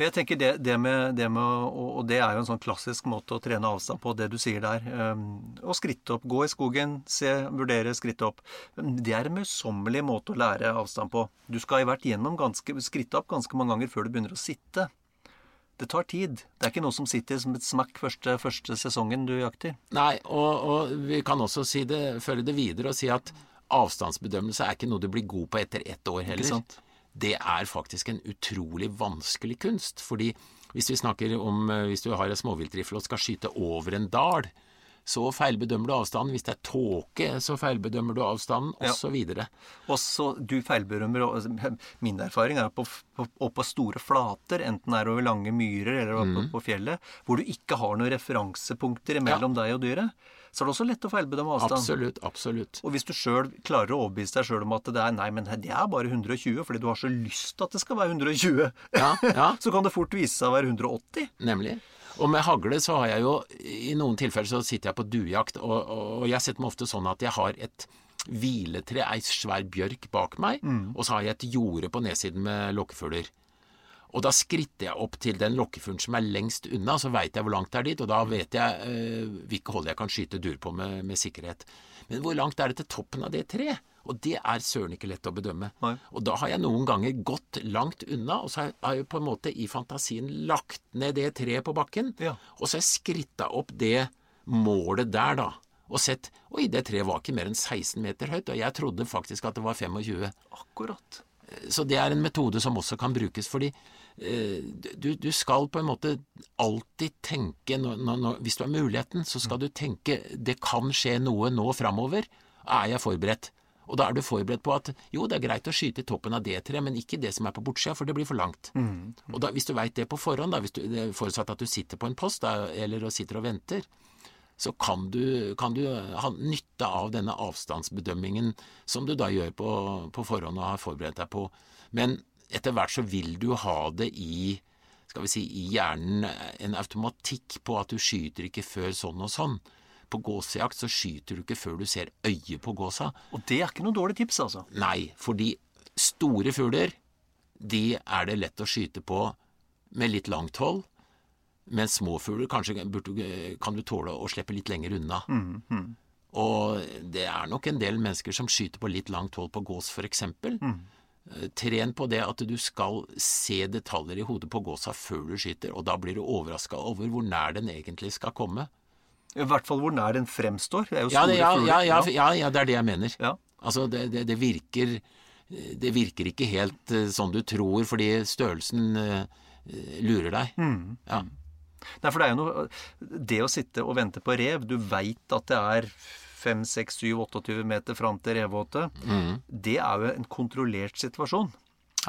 Jeg tenker det, det, med, det med, og det er jo en sånn klassisk måte å trene avstand på, det du sier der. Ehm, å skritte opp, gå i skogen, se, vurdere, skritte opp. Det er en møysommelig måte å lære avstand på. Du skal i hvert gjennom ganske, skritte opp ganske mange ganger før du begynner å sitte. Det tar tid. Det er ikke noe som sitter som et smakk første, første sesongen du jakter. Nei, og, og vi kan også si det, følge det videre og si at avstandsbedømmelse er ikke noe du blir god på etter ett år heller. Ikke sant? Det er faktisk en utrolig vanskelig kunst. Fordi hvis vi snakker om eh, hvis du har en småviltrifle og skal skyte over en dal, så feilbedømmer du avstanden. Hvis det er tåke, så feilbedømmer du avstanden, osv. Ja. Og så du feilbedømmer Min erfaring er på, på, på, store flater, enten det er over lange myrer eller mm. på fjellet, hvor du ikke har noen referansepunkter mellom ja. deg og dyret så er det også lett å feilbedømme avstand. Absolutt, absolutt. Og hvis du sjøl klarer å overbevise deg sjøl om at det er nei, men det er bare 120 fordi du har så lyst til at det skal være 120, ja, ja. så kan det fort vise seg å være 180. Nemlig. Og med hagle så har jeg jo I noen tilfeller så sitter jeg på duejakt, og, og jeg setter meg ofte sånn at jeg har et hviletre, ei svær bjørk bak meg, mm. og så har jeg et jorde på nedsiden med lokkefugler. Og da skritter jeg opp til den lokkefuglen som er lengst unna, så veit jeg hvor langt det er dit, og da vet jeg eh, hvilke hold jeg kan skyte dur på med, med, sikkerhet. Men hvor langt er det til toppen av det treet? Og det er søren ikke lett å bedømme. Nei. Og da har jeg noen ganger gått langt unna, og så har jeg på en måte i fantasien lagt ned det treet på bakken, ja. og så har jeg skritta opp det målet der, da. Og sett Oi, det treet var ikke mer enn 16 meter høyt, og jeg trodde faktisk at det var 25. Akkurat. Så det er en metode som også kan brukes, fordi du, du, skal på en måte alltid tenke når, når, Hvis du har muligheten, så skal du tenke det kan skje noe nå framover. Er jeg forberedt? Og da er du forberedt på at jo, det er greit å skyte i toppen av det treet, men ikke det som er på bortsida, for det blir for langt. Mm. Og da, hvis du veit det på forhånd, da, hvis du, forutsatt at du sitter på en post da, eller sitter og venter, så kan du, kan du, ha nytte av denne avstandsbedømmingen som du da gjør på, på forhånd og har forberedt deg på. Men etter hvert så vil du ha det i skal vi si, i hjernen en automatikk på at du skyter ikke før sånn og sånn. På gåsejakt så skyter du ikke før du ser øyet på gåsa. Og det er ikke noe dårlig tips, altså? Nei, fordi store fugler, de er det lett å skyte på med litt langt hold. Men små fugler kanskje kan du tåle å slippe litt lenger unna. Mm, mm. Og det er nok en del mennesker som skyter på litt langt hold på gås, f.eks. Mm. Eh, tren på det at du skal se detaljer i hodet på gåsa før du skyter, og da blir du overraska over hvor nær den egentlig skal komme. I hvert fall hvor nær den fremstår. Det er jo ja, det, ja, ja, ja, ja, det er det jeg mener. Altså, det, det, det, virker Det virker ikke helt sånn du tror, fordi størrelsen lurer deg. Mm. Ja. Nei, for det er jo noe Det å sitte og vente på rev Du veit at det er 5, 6, 7, 28 meter fram til revåte. Det er jo en kontrollert situasjon.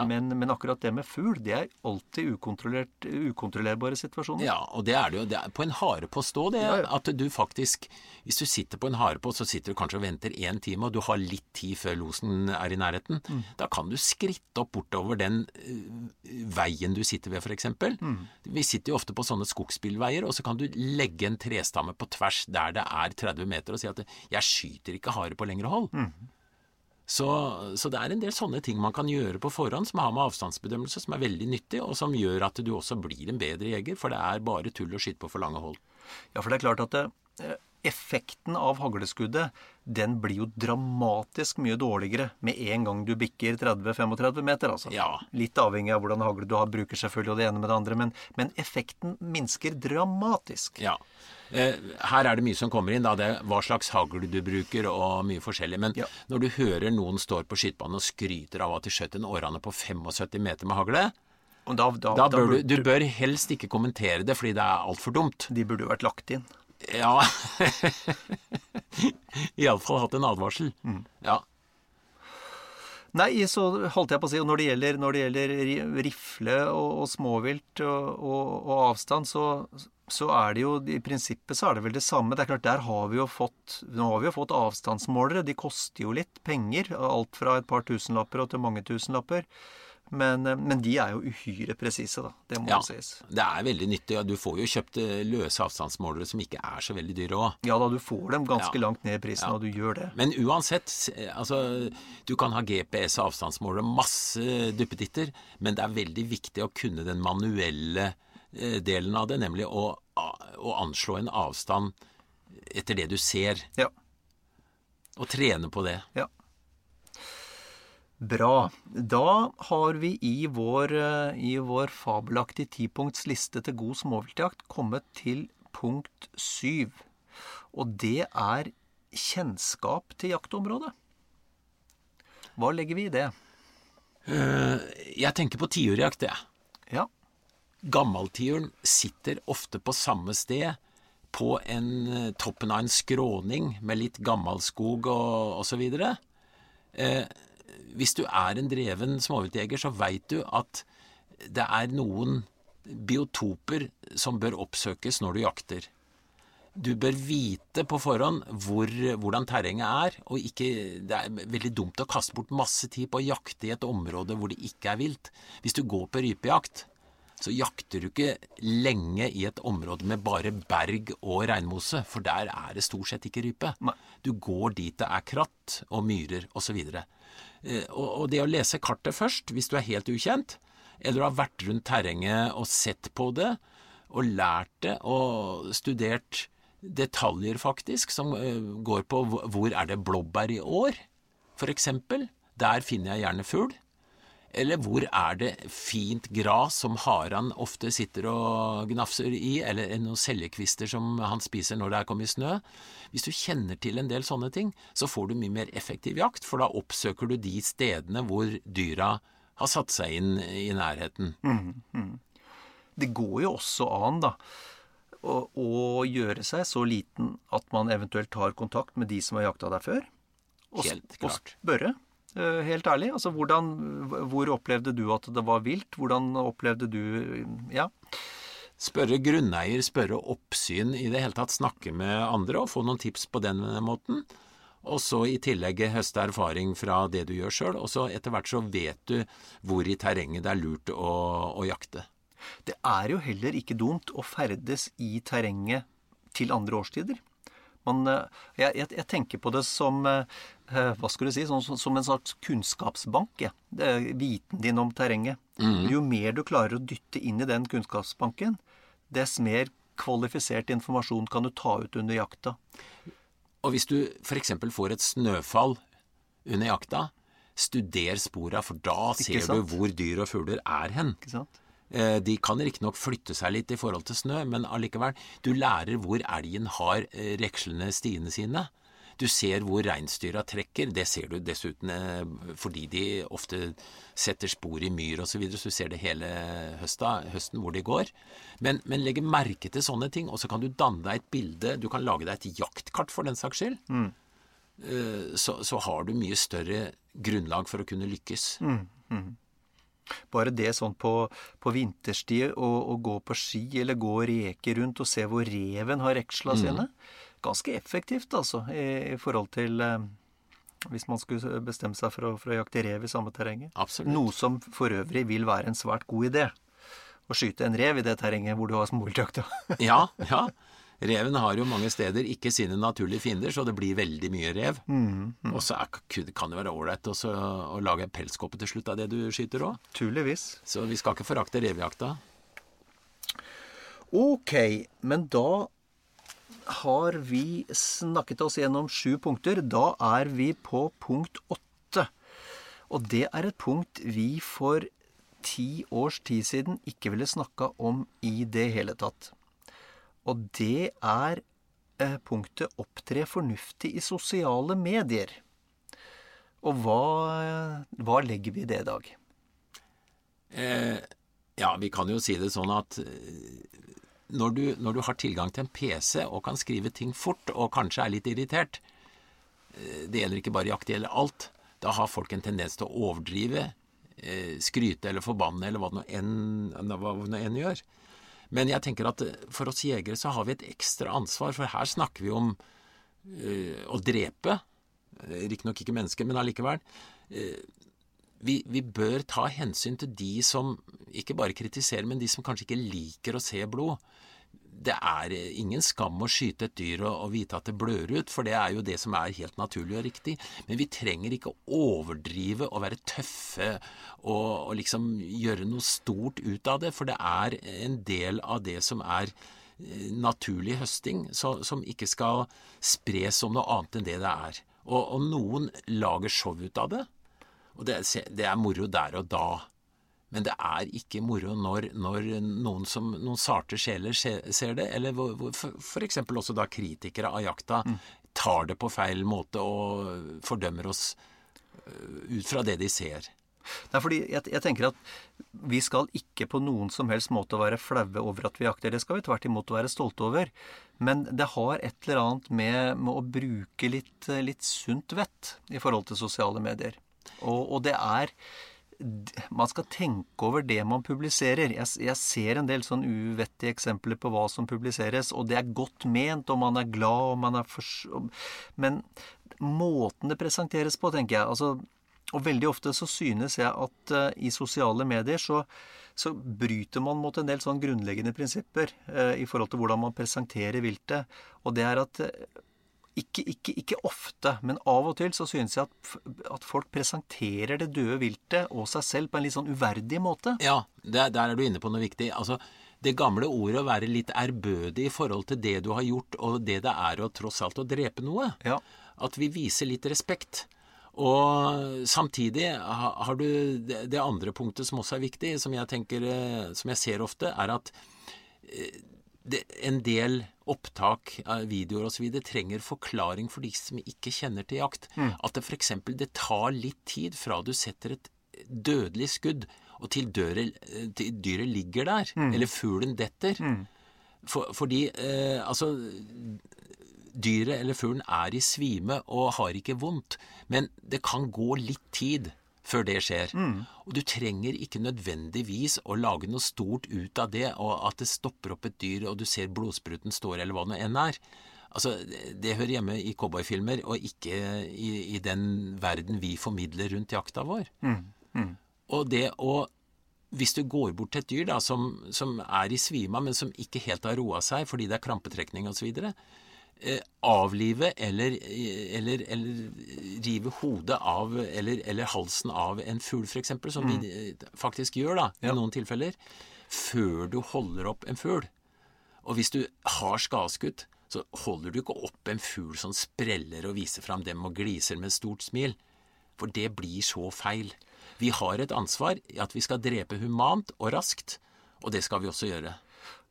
Men, men akkurat det med fugl, det er alltid ukontrollerbare situasjoner. Ja, og det er det jo. Det er på en harepost òg, det. Ja, ja. At du faktisk Hvis du sitter på en harepost, så sitter du kanskje og venter én time, og du har litt tid før losen er i nærheten. Mm. Da kan du skritte opp bortover den øh, veien du sitter ved, f.eks. Mm. Vi sitter jo ofte på sånne skogsbilveier, og så kan du legge en trestamme på tvers der det er 30 meter, og si at 'jeg skyter ikke hare på lengre hold'. Mm. Så, så det er en del sånne ting man kan gjøre på forhånd som har med avstandsbedømmelse, som er veldig nyttig, og som gjør at du også blir en bedre jeger, for det er bare tull å skyte på for lange hold. Ja, for det er klart at det, eh, effekten av hagleskuddet, den blir jo dramatisk mye dårligere med en gang du bikker 30-35 meter, altså. Ja. Litt avhengig av hvordan hagle du har, bruker selvfølgelig og det ene med det andre, men, men effekten minsker dramatisk. Ja. Eh, her er det mye som kommer inn, da. Det er hva slags hagl du bruker, og mye forskjellig. Men Ja. når du hører noen står på skytebanen og skryter av at de skjøt en århane på 75 meter med hagle, Og da, da, da bør du, du bør helst ikke kommentere det, fordi det er altfor dumt. De burde jo vært lagt inn. Ja Iallfall hatt en advarsel. Ja. Nei, så holdt jeg på å si, når det gjelder, når det gjelder rifle og, og småvilt og, og, og avstand, så, så er det jo i prinsippet så er det vel det samme. Det er klart, der har vi jo fått Nå har vi jo fått avstandsmålere. De koster jo litt penger. Alt fra et par tusenlapper og til mange tusenlapper. Men, eh, men de er jo uhyre presise, da. Det må ja. jo sies. Det er veldig nyttig. og Du får jo kjøpt eh, løse avstandsmålere som ikke er så veldig dyre òg. Ja da, du får dem ganske Ja. langt ned i prisen, Ja. og du gjør det. Men uansett, altså Du kan ha GPS og avstandsmålere, masse duppeditter, men det er veldig viktig å kunne den manuelle eh, delen av det, nemlig å, å anslå en avstand etter det du ser, Ja. og trene på det. Ja. Bra. Da har vi i vår, eh, i vår fabelaktige tipunktsliste til god småviltjakt kommet til punkt syv. Og det er kjennskap til jaktområdet. Hva legger vi i det? Jeg tenker på tiurjakt, jeg. Ja. Gammaltiuren sitter ofte på samme sted, på en, eh, toppen av en skråning med litt gammalskog og osv. Eh, hvis du er en dreven småviltjeger, så veit du at det er noen biotoper som bør oppsøkes når du jakter. Du bør vite på forhånd hvor, hvordan terrenget er, og ikke, det er veldig dumt å kaste bort masse tid på å jakte i et område hvor det ikke er vilt. Hvis du går på rypejakt, så jakter du ikke lenge i et område med bare berg og regnmose, for der er det stort sett ikke rype. Du går dit det er kratt og myrer osv. Og, og det å lese kartet først, hvis du er helt ukjent, eller du har vært rundt terrenget og sett på det, og lært det, og studert detaljer faktisk, som eh, går på hvor er det blåbær i år, for eksempel. Der finner jeg gjerne fugl. Eller hvor er det fint gras som haran ofte sitter og gnafser i, eller noen seljekvister som han spiser når det er kommet snø. Hvis du kjenner til en del sånne ting, så får du mye mer effektiv jakt, for da oppsøker du de stedene hvor dyra har satt seg inn i nærheten. Det går jo også an, da, å, gjøre seg så liten at man eventuelt tar kontakt med de som har jakta deg før. Og, og spørre, helt ærlig. Altså, hvordan, hvor opplevde du at det var vilt? Hvordan opplevde du Ja. Spørre grunneier, spørre oppsyn, i det hele tatt snakke med andre og få noen tips på den måten. Og så i tillegg høste erfaring fra det du gjør sjøl, og så etter hvert så vet du hvor i terrenget det er lurt å, å jakte. Det er jo heller ikke dumt å ferdes i terrenget til andre årstider. Man, eh, jeg, jeg, jeg tenker på det som eh, eh, hva skal du si, som, som en slags kunnskapsbank. Ja. Det er viten din om terrenget. Jo mer du klarer å dytte inn i den kunnskapsbanken, dess mer kvalifisert informasjon kan du ta ut under jakta. Og hvis du f.eks. får et snøfall under jakta, studer spora, for da ser du hvor dyr og fugler er hen. Ikke sant? Eh, De kan riktignok flytte seg litt i forhold til snø, men allikevel, du lærer hvor elgen har rekslende stiene sine. Du ser hvor reinsdyra trekker. Det ser du dessuten eh, fordi de ofte setter spor i myr osv., så, videre, så du ser det hele høsta, høsten hvor de går. Men, men legge merke til sånne ting, og så kan du danne deg et bilde. Du kan lage deg et jaktkart for den saks skyld. Mm. Så, så, har du mye større grunnlag for å kunne lykkes. Mm. Mm. Bare det sånn på, på vinterstid å, gå på ski eller gå og reke rundt og se hvor reven har reksla mm. sine. Ganske effektivt, altså, i, i forhold til eh, hvis man skulle bestemme seg for å, for å jakte rev i samme terrenget. Absolutt. Noe som for øvrig vil være en svært god idé. Å skyte en rev i det terrenget hvor du har småviltjakta. ja, ja. Reven har jo mange steder ikke sine naturlige fiender, så det blir veldig mye rev. Mm, mm. Og så kan det være ålreit å lage en pelskåpe til slutt av det du skyter òg. Så vi skal ikke forakte revejakta. Ok, men da har vi snakket oss gjennom sju punkter. Da er vi på punkt åtte. Og det er et punkt vi for ti års tid siden ikke ville snakka om i det hele tatt. Og det er eh, punktet 'opptre fornuftig i sosiale medier'. Og hva, hva legger vi i det, i Dag? Eh, ja, vi kan jo si det sånn at eh, når du, når du, har tilgang til en PC og kan skrive ting fort, og kanskje er litt irritert eh, Det gjelder ikke bare jakt, det gjelder alt. Da har folk en tendens til å overdrive, eh, skryte eller forbanne eller hva det nå enn gjør. Men jeg tenker at for oss jegere så har vi et ekstra ansvar, for her snakker vi om uh, å drepe. Riktignok ikke mennesker, men allikevel. Uh, vi, vi, bør ta hensyn til de som ikke bare kritiserer, men de som kanskje ikke liker å se blod det er ingen skam å skyte et dyr og, og, vite at det blør ut, for det er jo det som er helt naturlig og riktig. Men vi trenger ikke å overdrive og være tøffe og, og liksom gjøre noe stort ut av det, for det er en del av det som er eh, naturlig høsting, så, som ikke skal spres som noe annet enn det det er. Og, og noen lager show ut av det, og det, det er moro der og da. Men det er ikke moro når, når noen, som, noen sarte sjeler ser det, eller f.eks. også da kritikere av jakta mm. tar det på feil måte og fordømmer oss øh, ut fra det de ser. Er fordi jeg, jeg, tenker at vi skal ikke på noen som helst måte være flaue over at vi jakter. Det skal vi tvert imot være stolte over. Men det har et eller annet med, med å bruke litt, litt, sunt vett i forhold til sosiale medier. Og, og det er man skal tenke over det man publiserer. Jeg, jeg, ser en del sånn uvettige eksempler på hva som publiseres, og det er godt ment, og man er glad, og man er for... Men måten det presenteres på, tenker jeg altså, Og veldig ofte så synes jeg at uh, i sosiale medier så, så, bryter man mot en del sånn grunnleggende prinsipper uh, i forhold til hvordan man presenterer viltet. Og det er at uh, ikke, ikke, ikke, ofte, men av og til så synes jeg at, at, folk presenterer det døde viltet og seg selv på en litt sånn uverdig måte. Ja, der, der er du inne på noe viktig. Altså, det gamle ordet å være litt ærbødig i forhold til det du har gjort, og det det er å tross alt å drepe noe. Ja. At vi viser litt respekt. Og samtidig har du det andre punktet som også er viktig, som jeg tenker, eh, som jeg ser ofte, er at eh, det, en del opptak av videoer osv. trenger forklaring for de som ikke kjenner til jakt. Mm. At det f.eks. det tar litt tid fra du setter et dødelig skudd, og til, døret, til dyret ligger der, mm. eller fuglen detter. Mm. For, fordi eh, altså Dyret eller fuglen er i svime og har ikke vondt, men det kan gå litt tid før det skjer. Mm. Og du trenger ikke nødvendigvis å lage noe stort ut av det, og at det stopper opp et dyr, og du ser blodspruten står, eller hva det enn er. Altså, Det hører hjemme i cowboyfilmer, og ikke i, i, den verden vi formidler rundt jakta vår. Mm. Mm. Og det å Hvis du går bort til et dyr da, som, som er i svima, men som ikke helt har roa seg fordi det er krampetrekning osv., Eh, avlive eller, eller, eller, rive hodet av eller, eller halsen av en fugl, f.eks., som mm. vi eh, faktisk gjør da, i ja. noen tilfeller, før du holder opp en fugl. Og hvis du har skadeskutt, så holder du ikke opp en fugl som spreller og viser fram dem og gliser med stort smil. For det blir så feil. Vi har et ansvar i at vi skal drepe humant og raskt, og det skal vi også gjøre.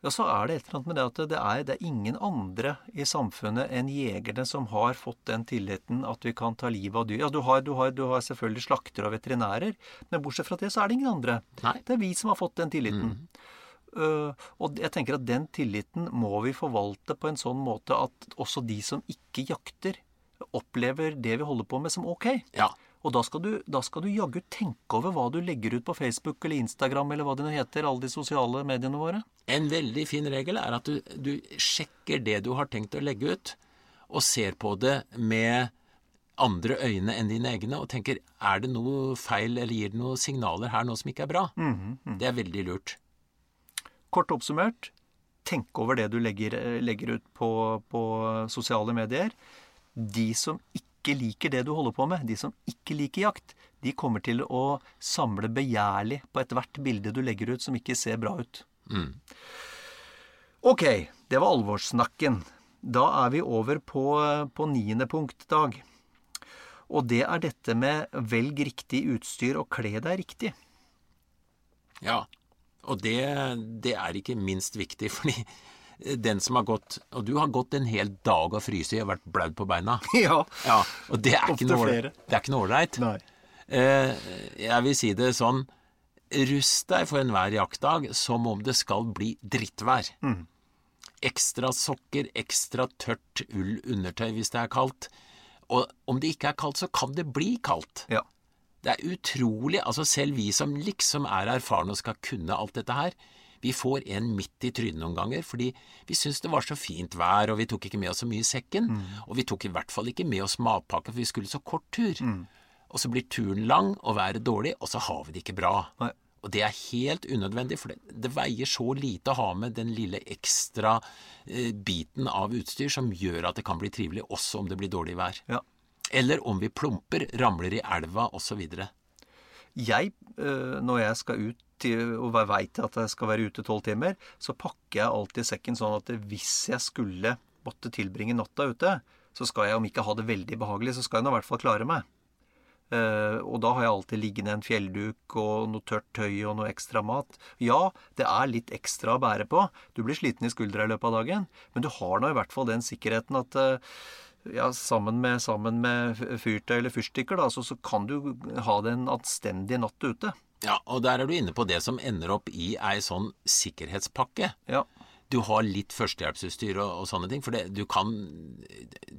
Ja, så er det et eller annet med det at det er, det er ingen andre i samfunnet enn jegerne som har fått den tilliten at vi kan ta livet av dyr. Ja, du har, du har, du har selvfølgelig slaktere og veterinærer, men bortsett fra det så er det ingen andre. Nei. Det er vi som har fått den tilliten. Uh, og jeg tenker at den tilliten må vi forvalte på en sånn måte at også de som ikke jakter, opplever det vi holder på med som ok. Ja. Og da skal, du, da skal du jaggu tenke over hva du legger ut på Facebook eller Instagram eller hva det nå heter, alle de sosiale mediene våre. En veldig fin regel er at du, du sjekker det du har tenkt å legge ut, og ser på det med andre øyne enn dine egne, og tenker er det noe feil eller gir det noen signaler her nå som ikke er bra? Det er veldig lurt. Kort oppsummert, tenk over det du legger, legger ut på, på sosiale medier. De som ikke liker det du holder på med, de som ikke liker jakt, de kommer til å samle begjærlig på ethvert bilde du legger ut som ikke ser bra ut. Ok, det var alvorssnakken. Da er vi over på, på niende punkt, Dag. Og det er dette med velg riktig utstyr og kle deg riktig. Ja, og det, det er ikke minst viktig, fordi den som har gått Og du har gått en hel dag og fryst og vært blaut på beina. Ja. Ja, og det er noe det er ikke noe ålreit. Eh, jeg vil si det sånn Rust deg for enhver jaktdag som om det skal bli drittvær. Mm. Ekstra sokker, ekstra tørt ull undertøy hvis det er kaldt. Og om det ikke er kaldt, så kan det bli kaldt. Ja. Det er utrolig Altså, selv vi som liksom er erfarne og skal kunne alt dette her, vi får en midt i trynet noen ganger, fordi vi syns det var så fint vær, og vi tok ikke med oss så mye i sekken. Og vi tok i hvert fall ikke med oss matpakke, for vi skulle så kort tur. Og så blir turen lang og været dårlig, og så har vi det ikke bra. Nei. Og det er helt unødvendig, for det, det veier så lite å ha med den lille ekstra eh, biten av utstyr som gjør at det kan bli trivelig, også om det blir dårlig vær. ja. Eller om vi plumper, ramler i elva osv. Jeg, øh, når jeg skal ut til, og veit at jeg skal være ute tolv timer, så pakker jeg alltid sekken sånn at hvis jeg skulle måtte tilbringe natta ute, så skal jeg, om ikke ha det veldig behagelig, så skal jeg nå i hvert fall klare meg. Uh, og da har jeg alltid liggende en fjellduk og noe tørt tøy og noe ekstra mat. Ja, det er litt ekstra å bære på. Du blir sliten i skuldra i løpet av dagen, men du har nå i hvert fall den sikkerheten at uh, ja, sammen med, sammen med fyrtøy eller fyrstikker, da, så, så kan du ha det en anstendig natt ute. Ja, og der er du inne på det som ender opp i ei sånn sikkerhetspakke. Ja. Du har litt førstehjelpsutstyr og, og sånne ting, for det, du kan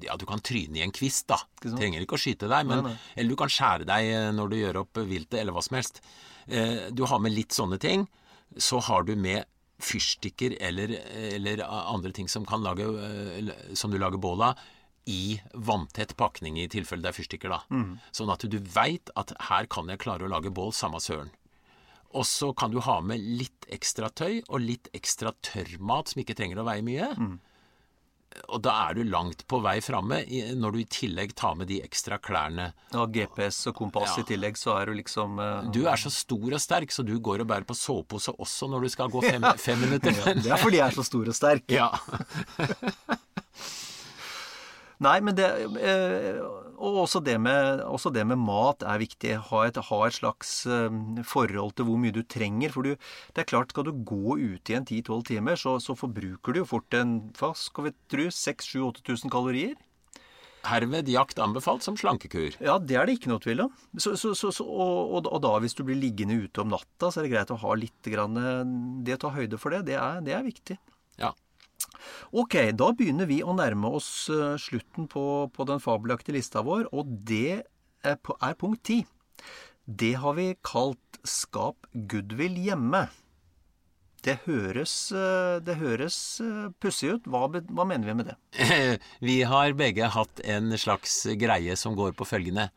ja, du kan tryne i en kvist, da. Trenger ikke å skyte deg, men, Nei, nei. eller du kan skjære deg eh, når du gjør opp viltet, eller hva som helst. Eh, du har med litt sånne ting. Så har du med fyrstikker eller, eller andre ting som, kan lage, eh, som du lager bål av, i vanntett pakning i tilfelle det er fyrstikker, da. Mm. Sånn at du veit at her kan jeg klare å lage bål, samme søren. Og så kan du ha med litt ekstra tøy og litt ekstra tørrmat som ikke trenger å veie mye. Og da er du langt på vei framme når du i tillegg tar med de ekstra klærne. Og GPS og kompass Ja. i tillegg, så er du liksom uh... Du er så stor og sterk, så du går og bærer på sovepose også når du skal gå fem, fem minutter. Det er fordi jeg er så stor og sterk. Ja. Nei, men det eh, Og også det, med, også det med mat er viktig. Ha et, ha et slags eh, forhold til hvor mye du trenger. For du, det er klart, skal du gå ute i en 10-12 timer, så, så forbruker du jo fort en hva skal vi tro, 6000-8000 kalorier. Herved jakt anbefalt som slankekur. Ja, det er det ikke noe tvil om. Så, så, så, og, og da hvis du blir liggende ute om natta, så er det greit å ha litt grann, eh, Det å ta høyde for det, det er, det er viktig. Ok, da begynner vi å nærme oss eh, slutten på, på den fabelaktige lista vår, og det er, er punkt ti. Det har vi kalt 'Skap goodwill hjemme'. Det høres, eh, høres eh, pussig ut. Hva, hva mener vi med det? Vi har begge hatt en slags greie som går på følgende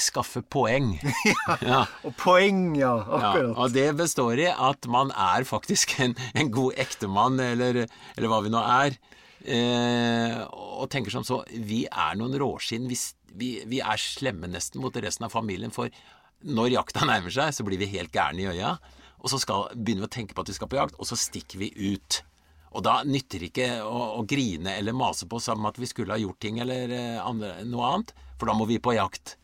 skaffe poeng. ja. Og poeng, ja. Ja, og det består i at man er faktisk en, en god ektemann, eller, eller hva vi nå er. Eh, og tenker som så Vi er noen råskinn. Vi, vi, vi er slemme nesten mot resten av familien. For når jakta nærmer seg, så blir vi helt gærne i øya. Og så skal, begynner vi å tenke på at vi skal på jakt, og så stikker vi ut. Og da nytter det ikke å, å grine eller mase på sammen at vi skulle ha gjort ting eller eh, andre, noe annet, for da må vi på jakt.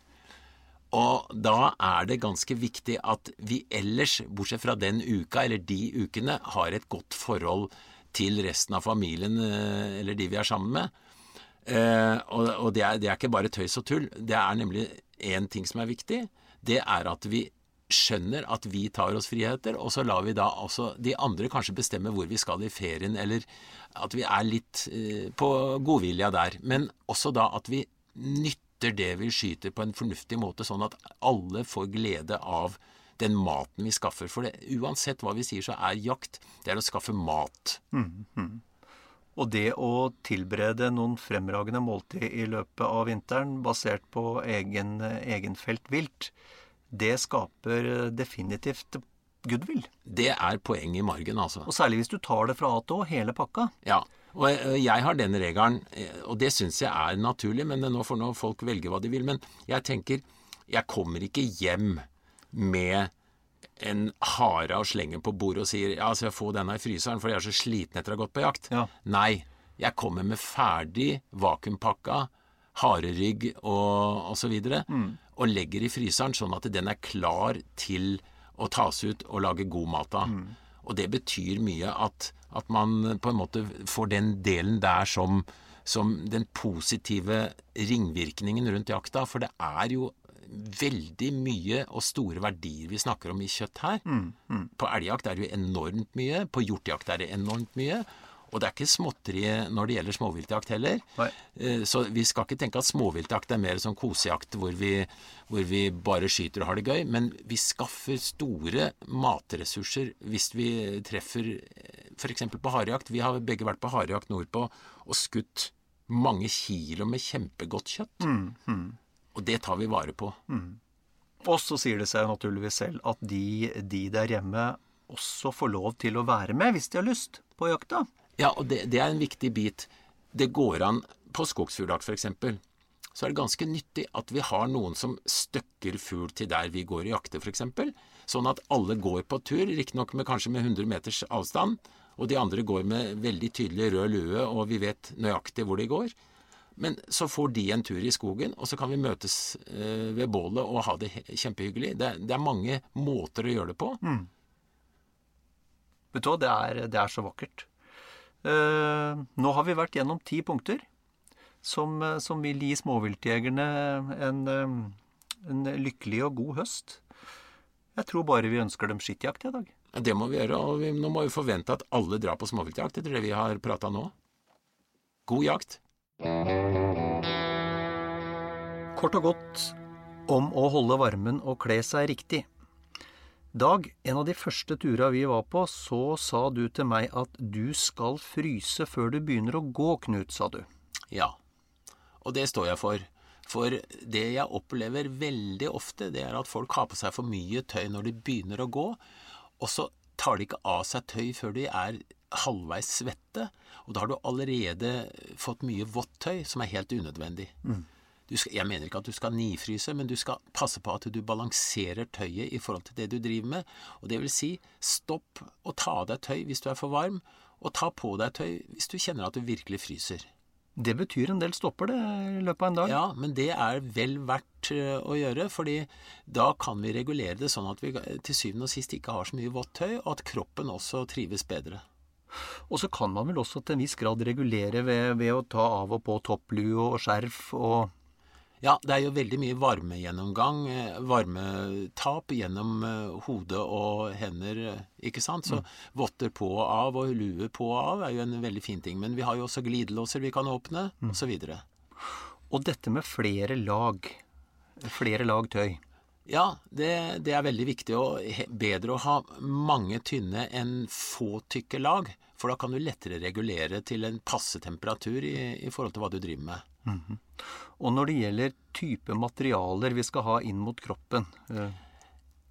Og da er det ganske viktig at vi ellers, bortsett fra den uka eller de ukene, har et godt forhold til resten av familien eh, eller de vi er sammen med. Eh, og det, er, det er ikke bare tøys og tull. Det er nemlig én ting som er viktig. Det er at vi skjønner at vi tar oss friheter, og så lar vi da også de andre kanskje bestemme hvor vi skal i ferien, eller at vi er litt eh, på godvilja der. Men også da at vi nytter det vi skyter på en fornuftig måte, sånn at alle får glede av den maten vi skaffer. For det, uansett hva vi sier, så er jakt det er å skaffe mat. Og det å tilberede noen fremragende måltid i løpet av vinteren basert på egen, egenfelt vilt, det skaper definitivt goodwill. Det er poenget i margen, altså. Og særlig hvis du tar det fra A til Å, hele pakka. Ja, og eh, jeg har den regelen, eh, og det syns jeg er naturlig, men nå får nå folk velge hva de vil. Men jeg tenker, jeg kommer ikke hjem med en hare og slenger på bordet og sier ja, så jeg får denne i fryseren, for jeg er så sliten etter å ha gått på jakt. Ja. Nei, jeg kommer med ferdig vakuumpakka harerygg og, og så videre, og legger i fryseren sånn at den er klar til å tas ut og lage god mat av. Og det betyr mye at, at man på en måte får den delen der som, som den positive ringvirkningen rundt jakta. For det er jo veldig mye og store verdier vi snakker om i kjøtt her. På elgjakt er det jo enormt mye. På hjortejakt er det enormt mye. Og det er ikke småtteri når det gjelder småviltjakt heller. Nei. Eh, Så vi skal ikke tenke at småviltjakt er mer sånn kosejakt hvor vi, hvor vi bare skyter og har det gøy. Men vi skaffer store matressurser hvis vi treffer f.eks. på harejakt. Vi har begge vært på harejakt nordpå og skutt mange kilo med kjempegodt kjøtt. Og det tar vi vare på. Og så sier det seg naturligvis selv at de, de der hjemme også får lov til å være med hvis de har lyst på jakta. Ja, og det, det er en viktig bit. Det går an på skogsfugljakt f.eks. Så er det ganske nyttig at vi har noen som støkker fugl til der vi går og jakter f.eks. Sånn at alle går på tur, riktignok med kanskje med 100 meters avstand. Og de andre går med veldig tydelig rød lue, og vi vet nøyaktig hvor de går. Men så får de en tur i skogen, og så kan vi møtes eh, ved bålet og ha det kjempehyggelig. Det, det er mange måter å gjøre det på. Vet du hva, det er, det er så vakkert. Uh, nå har vi vært gjennom ti punkter som, som vil gi småviltjegerne en, eh, en lykkelig og god høst. Jeg tror bare vi ønsker dem skittjakt i dag. Det må vi gjøre, og vi, nå må vi forvente at alle drar på småviltjakt etter det vi har prata nå. God jakt. Kort og godt om å holde varmen og kle seg riktig. Dag, en av de første tura vi var på, så sa du til meg at du skal fryse før du begynner å gå, Knut, sa du. Ja, og det står jeg for. For det jeg opplever veldig ofte, det er at folk har på seg for mye tøy når de begynner å gå, og så tar de ikke av seg tøy før de er halvveis svette, og da har du allerede fått mye vått tøy som er helt unødvendig. Du skal, jeg mener ikke at du skal nifryse, men du skal passe på at du balanserer tøyet i forhold til det du driver med. Og det vil si, stopp å ta av deg tøy hvis du er for varm, og ta på deg tøy hvis du kjenner at du virkelig fryser. Det betyr en del stopper, det, i løpet av en dag. Ja, men det er vel verdt eh, å gjøre, fordi da kan vi regulere det sånn at vi til syvende og sist ikke har så mye vått tøy, og at kroppen også trives bedre. Og så kan man vel også til en viss grad regulere ved, ved å ta av og på topplue og skjerf og Ja, det er jo veldig mye varmegjennomgang, eh, varmetap gjennom eh, hode og hender, eh, ikke sant? Så votter på og av og lue på og av er jo en veldig fin ting. Men vi har jo også glidelåser vi kan åpne, og så. Og dette med flere lag. Flere lag tøy. Ja, det, det er veldig viktig og bedre å ha mange tynne enn få tykke lag. For da kan du lettere regulere til en passe temperatur i, i forhold til hva du driver med. Og når det gjelder type materialer vi skal ha inn mot kroppen eh,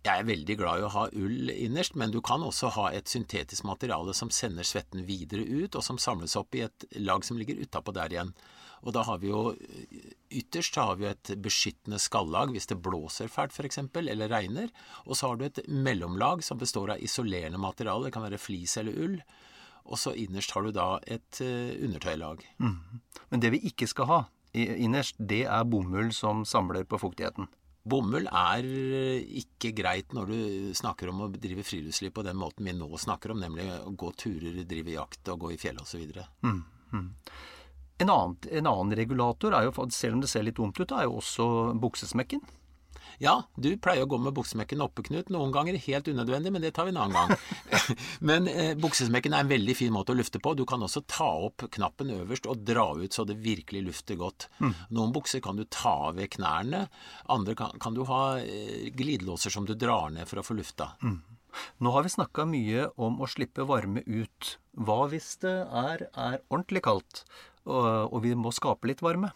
Jeg er veldig glad i å ha ull innerst, men du kan også ha et syntetisk materiale som sender svetten videre ut, og som samles opp i et lag som ligger utapå der igjen. Og da har vi jo Ytterst har vi et beskyttende skallag hvis det blåser fælt f.eks., eller regner. Og så har du et mellomlag som består av isolerende materiale, det kan være flis eller ull. Og så innerst har du da et eh, undertøylag. Men det vi ikke skal ha innerst, det er bomull som samler på fuktigheten. Bomull er ikke greit når du snakker om å drive friluftsliv på den måten vi nå snakker om, nemlig å gå turer, drive jakt og gå i fjellet osv. Mm, mm. En, annen, en annen regulator, er jo, selv om det ser litt dumt ut, er jo også buksesmekken. Ja, du pleier å gå med buksesmekken oppe, Knut. Noen ganger helt unødvendig, men det tar vi en annen gang. men eh, buksesmekken er en veldig fin måte å lufte på. Du kan også ta opp knappen øverst og dra ut så det virkelig lufter godt. Mm. Noen bukser kan du ta ved knærne. Andre kan, kan du ha eh, glidelåser som du drar ned for å få lufta. Mm. Nå har vi snakka mye om å slippe varme ut. Hva hvis det er, er ordentlig kaldt, og, og vi må skape litt varme?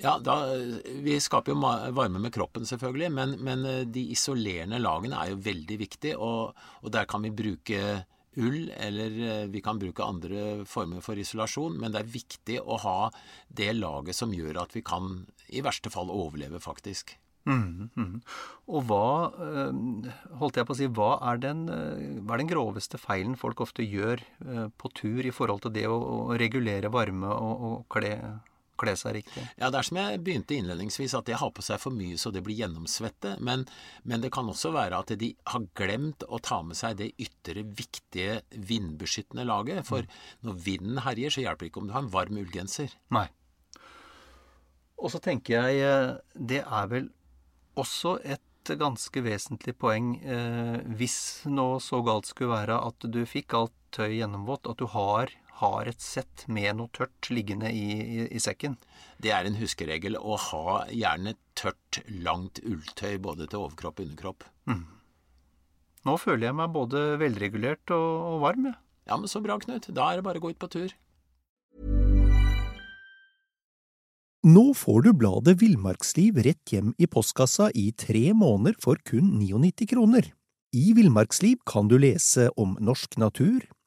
Ja, da, Vi skaper jo varme med kroppen, selvfølgelig, men, men eh, de isolerende lagene er jo veldig viktige. Og, og, der kan vi bruke ull, eller eh, vi kan bruke andre former for isolasjon. Men det er viktig å ha det laget som gjør at vi kan i verste fall overleve, faktisk. Mm, mm. Og hva eh, holdt jeg på å si, hva er, den, hva er den groveste feilen folk ofte gjør på tur i forhold til det å, å regulere varme og, og kle kle seg riktig. Ja, det er som jeg begynte innledningsvis, at de har på seg for mye så det blir gjennomsvette. Men, men, det kan også være at de har glemt å ta med seg det ytre, viktige vindbeskyttende laget. For mm. når vinden herjer, så hjelper det ikke om du har en varm ullgenser. Nei. Og så tenker jeg eh, det er vel også et ganske vesentlig poeng eh, hvis nå så galt skulle være at du fikk alt tøy gjennomvått, at du har har et sett med noe tørt liggende i, i, i, sekken. Det er en huskeregel å ha gjerne tørt, langt ulltøy både til overkropp og underkropp. Mm. Nå føler jeg meg både velregulert og, og varm, jeg. Ja, men så bra, Knut. Da er det bare å gå ut på tur. Nå får du bladet Villmarksliv rett hjem i postkassa i tre måneder for kun 99 kroner. I Villmarksliv kan du lese om norsk natur,